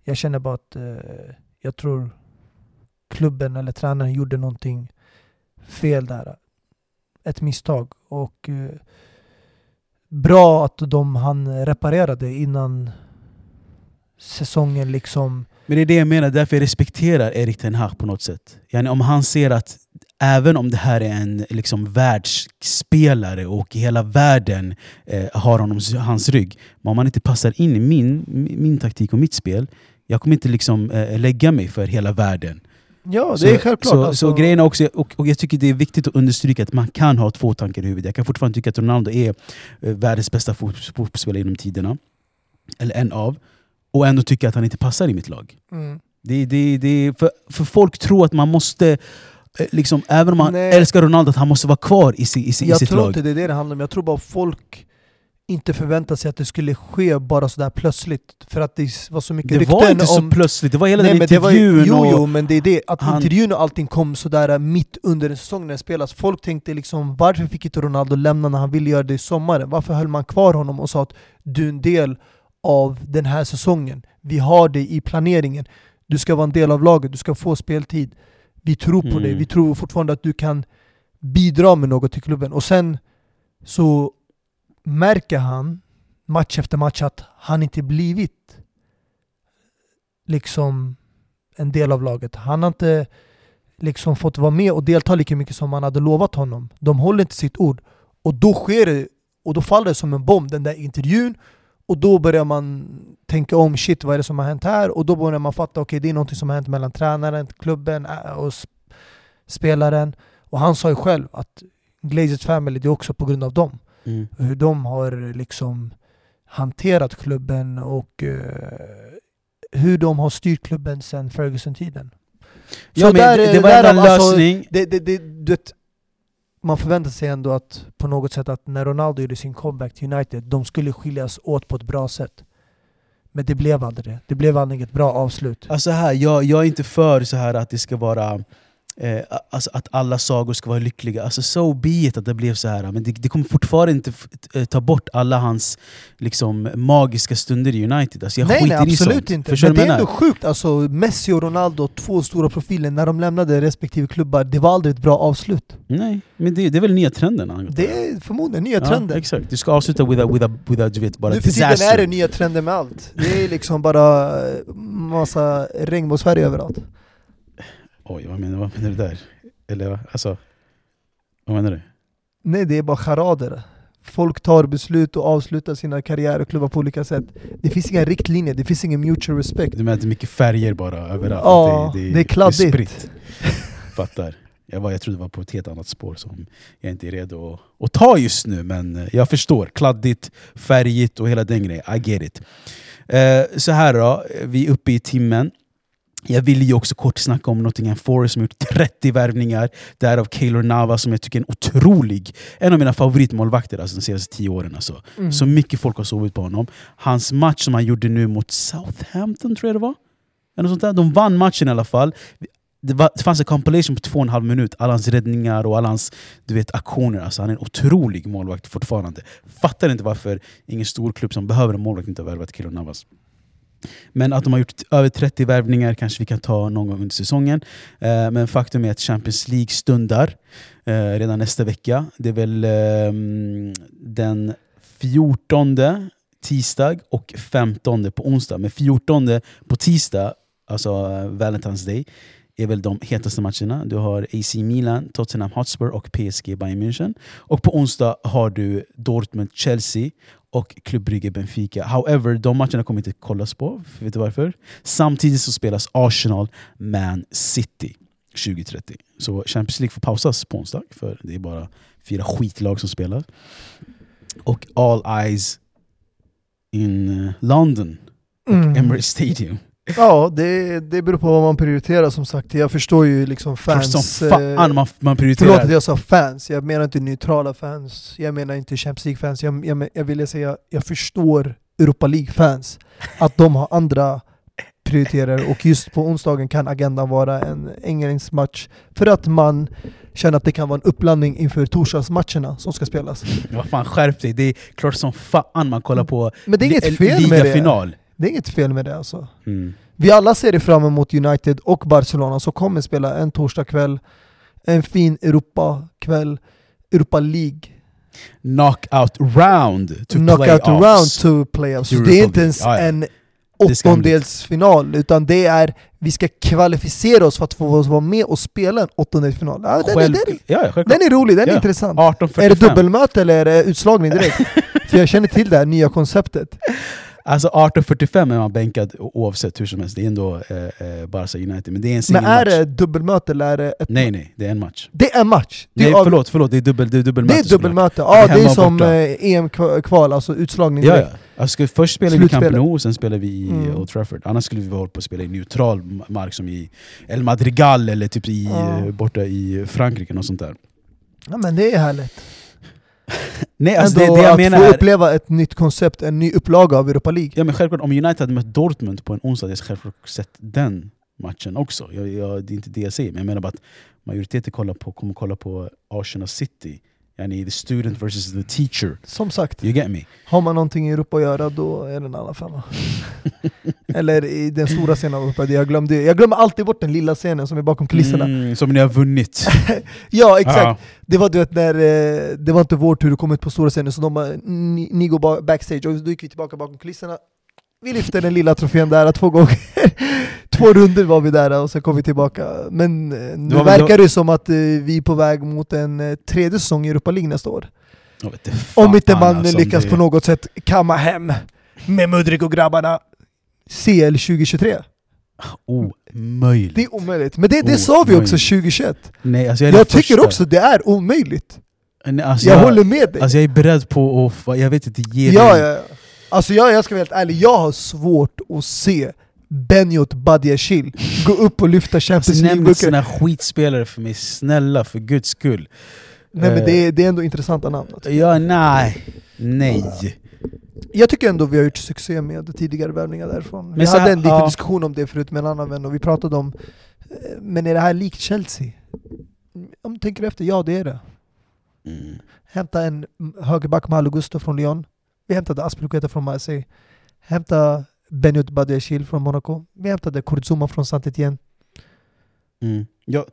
Jag känner bara att eh, jag tror klubben eller tränaren gjorde någonting fel där. Ett misstag. Och eh, bra att de han reparerade innan säsongen liksom... Men det är det jag menar, därför jag respekterar Erik Ten Hag på något sätt. Yani om han ser att även om det här är en liksom, världsspelare och hela världen eh, har honom, hans rygg, men om han inte passar in i min, min taktik och mitt spel, jag kommer inte liksom, eh, lägga mig för hela världen. Ja, det är självklart. Så, alltså. så grejen också, och, och jag tycker det är viktigt att understryka att man kan ha två tankar i huvudet. Jag kan fortfarande tycka att Ronaldo är eh, världens bästa fotbollsspelare genom tiderna. Eller en av. Och ändå tycka att han inte passar i mitt lag. Mm. Det, det, det, för, för folk tror att man måste, eh, liksom, även om man Nej. älskar Ronaldo, att han måste vara kvar i, si, i, i Jag sitt tror lag. inte det är det det handlar om. Jag tror bara folk inte förväntar sig att det skulle ske bara sådär plötsligt. För att det var så mycket Det rykten var inte så om... plötsligt, det var hela Nej, den men det var intervjun. jo, och, jo, men det är det. Att han- intervjun och allting kom sådär mitt under en säsong när det spelas. Folk tänkte liksom, varför fick inte Ronaldo lämna när han ville göra det i sommaren? Varför höll man kvar honom och sa att du är en del av den här säsongen? Vi har det i planeringen. Du ska vara en del av laget, du ska få speltid. Vi tror på Mm. dig, vi tror fortfarande att du kan bidra med något till klubben. Och sen så märker han match efter match att han inte blivit liksom en del av laget. Han har inte liksom fått vara med och delta lika mycket som man hade lovat honom. De håller inte sitt ord. Och då sker det, och då faller det som en bomb, den där intervjun. Och då börjar man tänka om, shit vad är det som har hänt här? Och då börjar man fatta, okej det är något som har hänt mellan tränaren, klubben och spelaren. Och han sa ju själv att Glazers family, det är också på grund av dem Mm. hur de har liksom hanterat klubben och eh, hur de har styrt klubben sedan Ferguson-tiden. Ja, men det, det var där- en alltså, lösning. det, det, det, du vet, man förväntar sig ändå att på något sätt att när Ronaldo gjorde sin comeback till United, de skulle skiljas åt på ett bra sätt. Men det blev aldrig det. Det blev aldrig ett bra avslut. Alltså här, jag, jag är inte för så här att det ska vara eh, alltså att alla sagor ska vara lyckliga. Alltså so be it att det blev så här. Men det, det kommer fortfarande inte eh, ta bort alla hans liksom, magiska stunder i United. Alltså jag nej, skiter nej, i absolut sånt. inte. Förstår Men det är ändå sjukt. Alltså, Messi och Ronaldo, två stora profiler, när de lämnade respektive klubbar, det var aldrig ett bra avslut. Nej, men det, det är väl nya trenden. Det är förmodligen nya Ja, exakt. Du ska avsluta with a, with a, with a du vet, bara nu för tiden disaster. är det nya trender med allt. Det är liksom bara massa regnbågsfärg överallt. Oj, vad menar, vad menar du där? Eller alltså, vad menar du? Nej, det är bara charader. Folk tar beslut och avslutar sina karriärer och klubbar på olika sätt. Det finns inga riktlinjer, det finns ingen mutual respect. Du menar att det är mycket färger bara överallt? Ja, Att det är kladdigt. spritt. Fattar. Jag, var, jag trodde det var på ett helt annat spår som jag inte är redo att, att ta just nu, men eh, jag förstår. Kladdigt, färgigt och hela den grejen. I get it. Eh, så här då, vi är uppe i timmen. Jag vill ju också kort snacka om Nottingham Forest som gjort 30 värvningar. Därav Keylor Navas som jag tycker är en otrolig, en av mina favoritmålvakter alltså, de senaste 10 åren. Alltså. Mm. Så mycket folk har sovit på honom. Hans match som han gjorde nu mot Southampton tror jag det var. Eller något sånt där. De vann matchen i alla fall. Det, var, det fanns en compilation på två och en halv minut. Alla hans räddningar och alla hans du vet, aktioner. Alltså, han är en otrolig målvakt fortfarande. Fattar inte varför ingen stor klubb som behöver en målvakt inte har värvat Keylor Navas. Men att de har gjort över 30 värvningar kanske vi kan ta någon gång under säsongen. Eh, men faktum är att Champions League stundar eh, redan nästa vecka. Det är väl ehm, den 14 tisdag och 15 på onsdag. Men 14 på tisdag, alltså eh, Valentine's Day, är väl de hetaste matcherna. Du har AC Milan, Tottenham Hotspur och PSG Bayern München. Och på onsdag har du Dortmund-Chelsea och Club Brugge Benfica. However, de matcherna kommer inte kollas på. Vet du varför? Samtidigt så spelas Arsenal Man City 2030. Så Champions League får pausas på onsdag, för det är bara fyra skitlag som spelar. Och all eyes in eh, London, Mm. Emirates Stadium. Ja, det, det beror på vad man prioriterar som sagt. Jag förstår ju liksom Klart fans... som fan eh, man, man Förlåt prioriterar... att jag sa fans, jag menar inte neutrala fans. Jag menar inte Champions League-fans. Jag, jag, jag ville säga, jag förstår Europa League-fans. Att de har andra prioriterar och just på onsdagen kan agendan vara en ängelsmatch för att man känner att det kan vara en uppladdning inför torsdagsmatcherna som ska spelas. Vad fan, skärp dig. Det är klart som fan man kollar på Men det är inget fel med det. Det är inget fel med det alltså. Mm. Vi alla ser fram emot United och Barcelona som kommer spela en torsdagkväll, en fin Europa-kväll, Europa League. Knockout round to Knockout playoffs. round to playoffs. Så det är inte ens ja. en Det är åttondelsfinal, utan det är vi ska kvalificera oss för att få vara med och spela en åttondelsfinal. Ja, den, är, Själv, den, är, ja, den är rolig, den är Ja. intressant. 18.45. Är det dubbelmöte eller är det utslagning direkt? För jag känner till det här nya konceptet. Alltså 18.45 är man bänkad oavsett hur som helst. Det är ändå eh, eh, Barca United. Men det är en Men är det dubbelmöte eller är det ett Nej nej, det är en match. Det är match! Det Nej är, av- förlåt, förlåt, det är, dubbel, det är det dubbelmöte är såklart. dubbelmöte, är ja det är som eh, EM-kval, alltså utslagning Ja, ja. Alltså, först spelar vi i. Camp Nou, sen spelar vi i Mm. Old Trafford. Annars skulle vi hålla på att spela i neutral ma- mark som i El Madrigal eller typ i, Ja. eh, borta i Frankrike. Och sånt där. Ja, men det är härligt. Nej, alltså det, det jag att menar få är... uppleva ett nytt koncept, en ny upplaga av Europa League. Ja, men självklart, om United hade mött Dortmund på en onsdag, hade jag självklart sett den matchen också. Jag, jag, det är inte det jag säger, men jag menar bara att majoriteten kollar på, kommer kolla på Arsenal City. Yani the student versus the teacher. Som sagt, You get me? har man någonting i Europa att göra då är det en annan femma. Eller i den stora scenen av Europa. Jag, glömde, jag glömmer alltid bort den lilla scenen som är bakom kulisserna. Mm, som ni har vunnit. Ja exakt, Ja. det var du vet när eh, det var inte vår tur att komma ut på stora scenen så de ni, ni går ba- backstage och då gick vi tillbaka bakom kulisserna Vi lyfte den lilla trofén där två gånger Två runder var vi där och sen kom vi tillbaka. Men eh, nu väl verkar det som att eh, vi är på väg mot en eh, tredje säsong i Europa League nästa år. Jag inte fan, Om inte man alltså, lyckas det- på något sätt kamma hem med Mudrik och grabbarna. CL 2023 Omöjligt. Det är omöjligt, men det, det sa vi också Omöjligt. 2021 Nej, alltså jag, Jag tycker första. också det är omöjligt. Nej, alltså Jag håller med dig. Alltså jag är beredd på att, jag vet inte, ge Ja, dig- ja, ja. Alltså jag, jag ska vara helt ärlig, jag har svårt att se Benjot Badiashil gå upp och lyfta Champions Alltså, nämn inte League-burkar. såna skitspelare för mig, snälla för guds skull. Nej men Eh, det är, det är ändå intressanta namn. alltså. Ja, nej. Nej. Jag tycker ändå vi har gjort succé med tidigare värvningar därifrån. Vi Men så hade en liten ja. diskussion om det förut med en annan vän och vi pratade om eh, Men är det här likt Chelsea? Om du tänker efter, ja det är det. Mm. Hämta en högerback Malo Gusto från Lyon. Vi hämtade Aspilicueta från Marseille. Hämta Benjot Badiashil från Monaco. Vi hämtade Kurzuma från Saint-Étienne. Mm. Ja,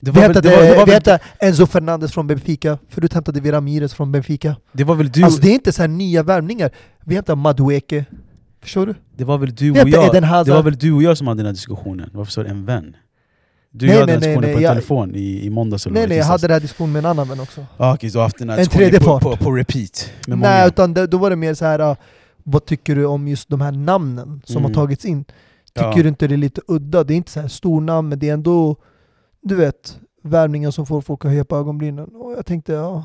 det, Vi var väl, hämtade, det, var, det, var vi väl, hämtade Enzo Fernandes från Benfica, förut hämtade vi Ramirez från Benfica. det var väl du, Alltså det är inte så här nya värvningar. Vi hämtade Madueke. Förstår du? det var väl du Vi och jag Eden Det var väl du och jag som hade den här diskussionen? Varför sa du en vän? Du Nej, hade nej, den diskussionen nej, på jag- telefon i, i måndags eller Nej nej, jag hade den här diskussionen med en annan vän också. Ah, okej, så du har haft den här En diskussionen på, på, på repeat? Nej, många. utan det, då var det mer så här. Vad tycker du om just de här namnen som Mm. har tagits in? Tycker Ja. du inte det är lite udda? Det är inte så här stor namn, men det är ändå, du vet, värvningar som får folk att höja på ögonbrynen. Och jag tänkte, ja,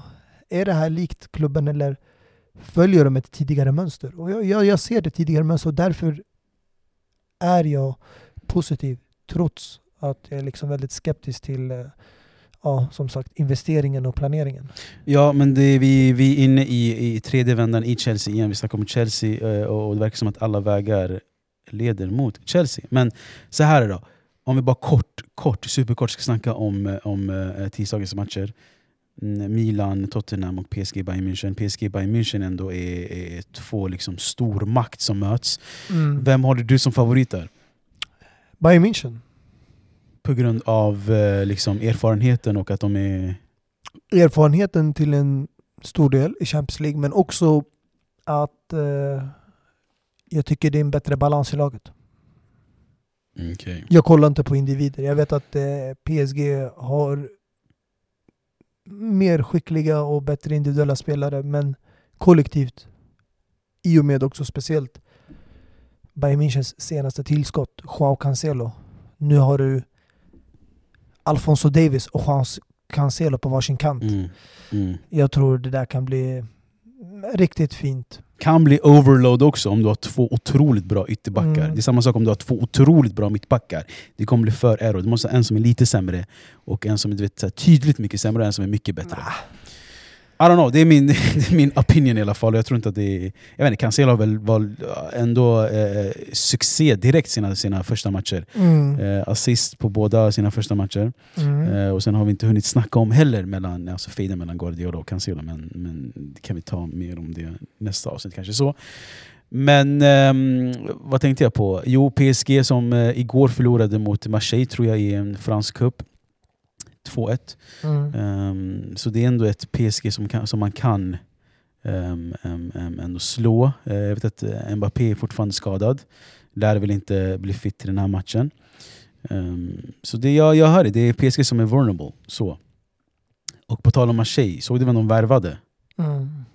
är det här likt klubben eller följer de ett tidigare mönster? Och jag, jag, jag ser det tidigare mönster och därför är jag positiv, trots att jag är liksom väldigt skeptisk till, eh, ja, som sagt, investeringen och planeringen. Ja, men det, vi, vi är inne i, i tredje vändan i Chelsea igen. Vi snackar om Chelsea eh, och det verkar som att alla vägar leder mot Chelsea. Men så här då. Om vi bara kort, kort, superkort ska snacka om, eh, om eh, tisdagens matcher. Mm, Milan, Tottenham och PSG Bayern München. PSG Bayern München ändå är, är två liksom stormakt som möts. Mm. Vem håller du som favorit där? Bayern München. På grund av eh, liksom erfarenheten och att de är... erfarenheten till en stor del i Champions League men också att eh, jag tycker det är en bättre balans i laget. Okay. Jag kollar inte på individer. Jag vet att eh, PSG har mer skickliga och bättre individuella spelare men kollektivt i och med också speciellt Bayern Münchens senaste tillskott, Joao Cancelo. Nu har du Alfonso Davis och Joao Cancelo på varsin kant. Mm. Mm. Jag tror det där kan bli riktigt fint. kan bli overload också om du har två otroligt bra ytterbackar. Mm. Det är samma sak om du har två otroligt bra mittbackar. Det kommer bli för error. Du måste ha en som är lite sämre och en som är vet, tydligt mycket sämre och en som är mycket bättre. I don't know, det är min, det är min opinion i alla fall. Jag tror inte att det är... Jag vet inte, Cancelo har väl var ändå eh, succé direkt sina, sina första matcher. Mm. Eh, assist på båda sina första matcher. Mm. Eh, och sen har vi inte hunnit snacka om heller mellan, alltså fejden mellan Guardiola och Cancelo, men, men det kan vi ta mer om det nästa avsnitt kanske. så. Men ehm, vad tänkte jag på? Jo, PSG som eh, igår förlorade mot Marseille tror jag i en fransk cup. 2-1. Mm. Ehm, så det är ändå ett PSG som, kan, som man kan ehm, ehm, ändå slå. Eh, jag vet att eh, Mbappé är fortfarande skadad. Lär väl inte bli fit till den här matchen. Så det jag, jag hör det, det är PSG som är vulnerable. Så. Och på tal om Marseille, såg du vem de värvade? Mm.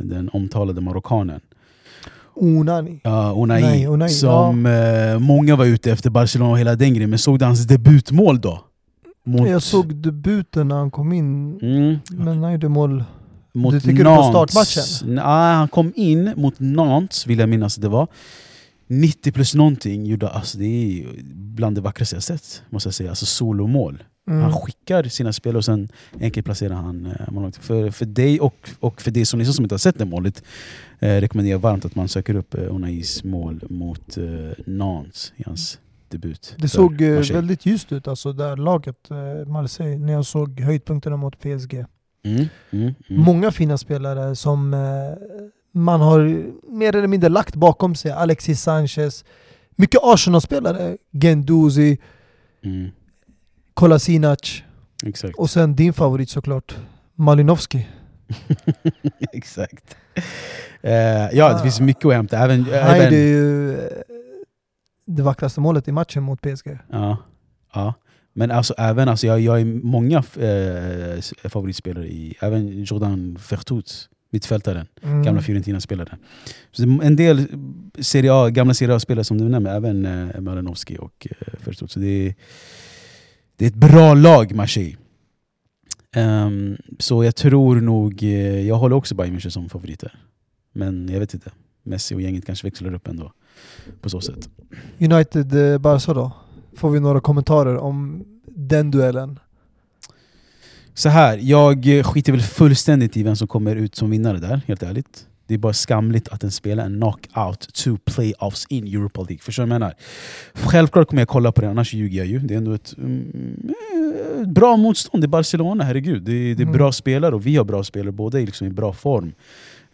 Den omtalade marockanen. Onani. Ja, Nej, Unai, som eh, många var ute efter Barcelona och hela den grejen. Men såg du hans debutmål då? Mot, Jag såg debuten när han kom in, mm, men han gjorde mål. mot Du tycker det på startmatchen? Nej, han kom in mot Nantes, vill jag minnas att det var. 90 plus någonting gjorde, alltså det är bland det vackraste jag sett. Måste jag säga. Alltså solomål. Mm. Han skickar sina spelare och sen enkelt placerar han eh, målvakt. För, för dig och, och för dig som, liksom som inte har sett det målet eh, rekommenderar jag varmt att man söker upp eh, Unais mål mot eh, Nantes i hans debut. Det såg eh, Marseille. väldigt ljust ut, alltså där laget, eh, Marseille, när jag såg höjdpunkterna mot PSG. Mm, mm, mm. Många fina spelare som eh, man har mer eller mindre lagt bakom sig. Alexis Sanchez, mycket Arsenal-spelare. Genduzi, Mm, Kolasinac exakt. och sen din favorit såklart, Malinovski. exakt. Eh, ja, det Ah. finns mycket att hämta. Även, Han även, ju det vackraste målet i matchen mot PSG. Ja, ja. Men alltså, även, alltså, jag, jag är många eh, favoritspelare i, även Jordan Vertut, mittfältaren, Mm. gamla Fiorentina-spelaren. En del Serie A, gamla Serie A-spelare som du nämner, även eh, Malinovski och eh, Vertut. Så det är, det är ett bra lag, Marseille. Ehm, så jag tror nog, eh, jag håller också Bayern München som favoriter. Men jag vet inte, Messi och gänget kanske växlar upp ändå på så sätt. United eh, då? Får vi några kommentarer om den duellen? Så här, jag skiter väl fullständigt i vem som kommer ut som vinnare där, helt ärligt. Det är bara skamligt att den spelar en knockout to playoffs in Europa League. Förstår du vad jag menar? Självklart kommer jag kolla på det, annars ljuger jag ju. Det är ändå ett mm, eh, bra motstånd. Det är Barcelona, herregud. Det är, det är Mm. bra spelare och vi har bra spelare. Båda är liksom i bra form.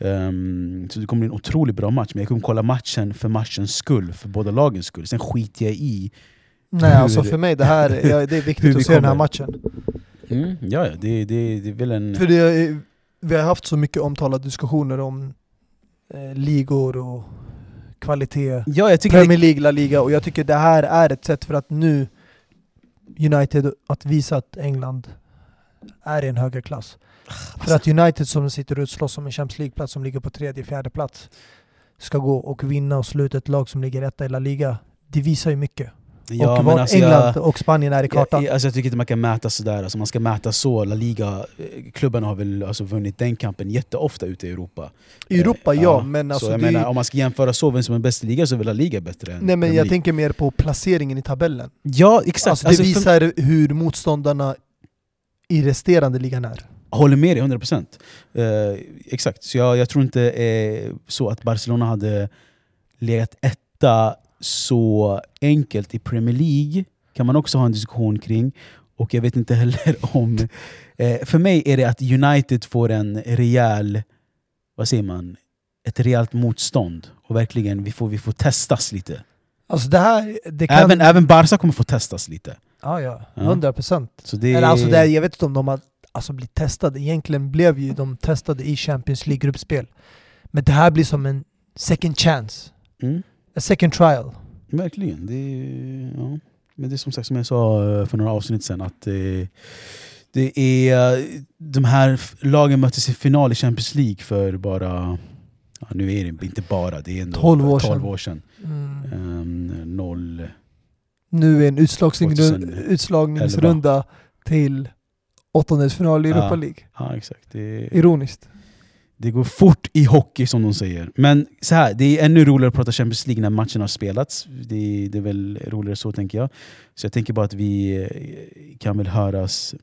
Ehm, så det kommer bli en otroligt bra match. Men jag kommer kolla matchen för matchens skull, för båda lagens skull. Sen skiter jag i Nej, Hur- alltså för mig det här, ja, det är viktigt vi att se den här matchen. Mm, ja, ja, det, det, det är väl en... För det, vi har haft så mycket omtalade diskussioner om eh, ligor och kvalitet. Ja, jag tycker Premier League, La Liga och jag tycker det här är ett sätt för att nu United att visa att England är i en högre klass. För att United som sitter och slåss om en Champions League-plats som ligger på tredje, fjärde plats ska gå och vinna och sluta ett lag som ligger etta i La Liga. Det visar ju mycket. ja, och men alltså England jag, och Spanien är i kartan. jag, alltså jag tycker inte man kan mäta sådär, alltså man ska mäta så. La Liga, eh, klubbarna har väl alltså vunnit den kampen jätteofta ute i Europa. I Europa Eh, ja, men alltså så jag det, menar, om man ska jämföra så, vem som är bäst i liga så är väl La Liga bättre Nej men jag tänker mer på placeringen i tabellen. Ja, exakt. Alltså, det Alltså, för- visar hur motståndarna i resterande ligan är. Håller med dig 100%. Uh, exakt, så jag, jag tror inte eh, så att Barcelona hade legat etta så enkelt i Premier League. kan man också ha en diskussion kring. Och jag vet inte heller om... Eh, för mig är det att United får en rejäl... Vad säger man? Ett rejält motstånd. Och verkligen, vi får, vi får testas lite. Alltså det här, det kan... Även, även Barca kommer få testas lite. Ja, ja. Ja. 100 procent. Alltså det, jag vet inte om de har alltså, blivit testade. Egentligen blev ju de testade i Champions League-gruppspel. Men det här blir som en second chance. mm. A second trial. Verkligen. Det är, ja. Men det är som sagt som jag sa eh, för några avsnitt sedan att det, det är eh, de här lagen möttes i final i Champions League för bara, ja, nu är det inte bara, det är ändå 12 år 12 sedan. år sedan. Mm. Um, noll, Nu är en utslagsning, 2011. utslagningsrunda till åttondelsfinal i. Europa League. ja exakt. Det, Ironiskt. det går fort i hockey som de säger. Men så här, det är ännu roligare att prata Champions League när matchen har spelats. Det, det är väl roligare så tänker jag. Så jag tänker bara att vi eh, kan väl höras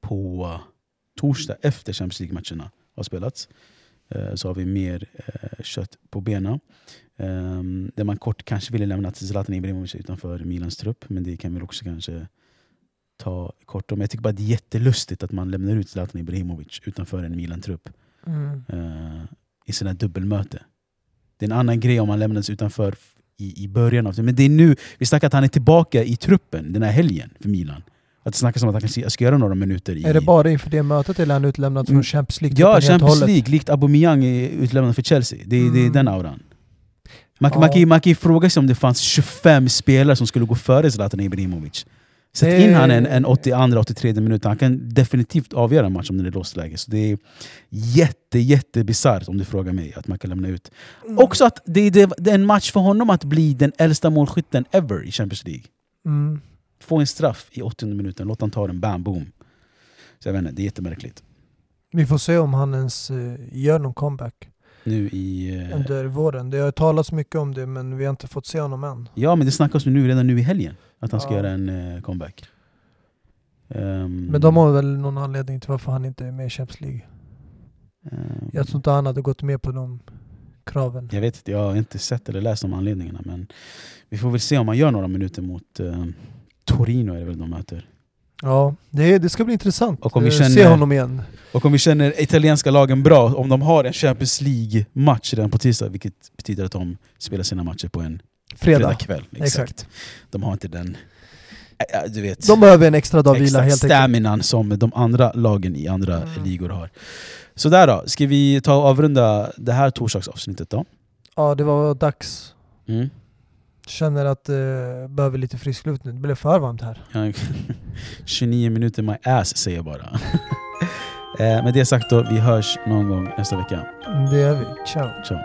på torsdag efter Champions League-matcherna har spelats. Eh, Så har vi mer eh, kött på benen. Um, där man kort kanske ville lämna till Zlatan Ibrahimovic utanför Milans trupp, men det kan vi också kanske ta kort om. Jag tycker bara det är jättelustigt att man lämnar ut Zlatan Ibrahimovic utanför en Milan-trupp. Mm. Eh, i sina dubbelmöte. Det är en annan grej om han lämnades utanför i, i början av det. Men det är nu, vi snackar att han är tillbaka i truppen den här helgen för Milan. Att det snackas om att han kanske ska göra några minuter i... Är det bara inför det mötet eller är han utlämnad från Mm. Champions League? Ja, och Champions? League, likt Aubameyang är utlämnad för Chelsea. Det, är- det är Mm. den auran. Man, Ja. man, kan, man kan ju fråga sig om det fanns 25 spelare som skulle gå före Zlatan Ibrahimovic. Sätt in han en, en 82-83 minut, han kan definitivt avgöra en match om den är låst läge. Så det är jätte, jätte bisarrt om du frågar mig att man kan lämna ut. Mm. Också att det, det, det är en match för honom att bli den äldsta målskytten ever i Champions League. Mm. Få en straff i 80 minuten, låt han ta den, bam, boom. Så jag vet inte, det är jättemärkligt. Vi får se om han ens eh, gör någon comeback Nu i... eh, under våren. Det har talats mycket om det men vi har inte fått se honom än. Ja, men det snackas nu, redan nu i helgen att han ska Ja. göra en eh, comeback. Ehm, Men de har väl någon anledning till varför han inte är med i Champions League. ehm, Jag tror inte han hade gått med på de kraven. jag vet inte, jag har inte sett eller läst om anledningarna. Men vi får väl se om han gör några minuter mot eh, Torino är det väl de möter. Ja, det, det ska bli intressant att känner- se honom igen. Och om vi känner italienska lagen bra, om de har en Champions League-match redan på tisdag, vilket betyder att de spelar sina matcher på en Fredag. fredagkväll. Exakt. Exakt. De har inte den... Du vet, De behöver en extra dag vila helt enkelt. staminan som de andra lagen i andra Mm. ligor har. Så där då, ska vi ta och avrunda det här torsdagsavsnittet då? Ja, det var dags. Mm. Känner att eh, behöver lite frisk luft nu. Det blev för varmt här. Ja, 29 minuter my ass säger jag bara. eh, med det sagt då, vi hörs någon gång nästa vecka. Det är vi. Ciao. Ciao.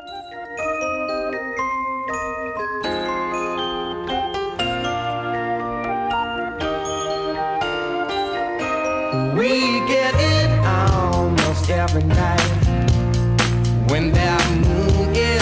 We get it almost every night. When that moon is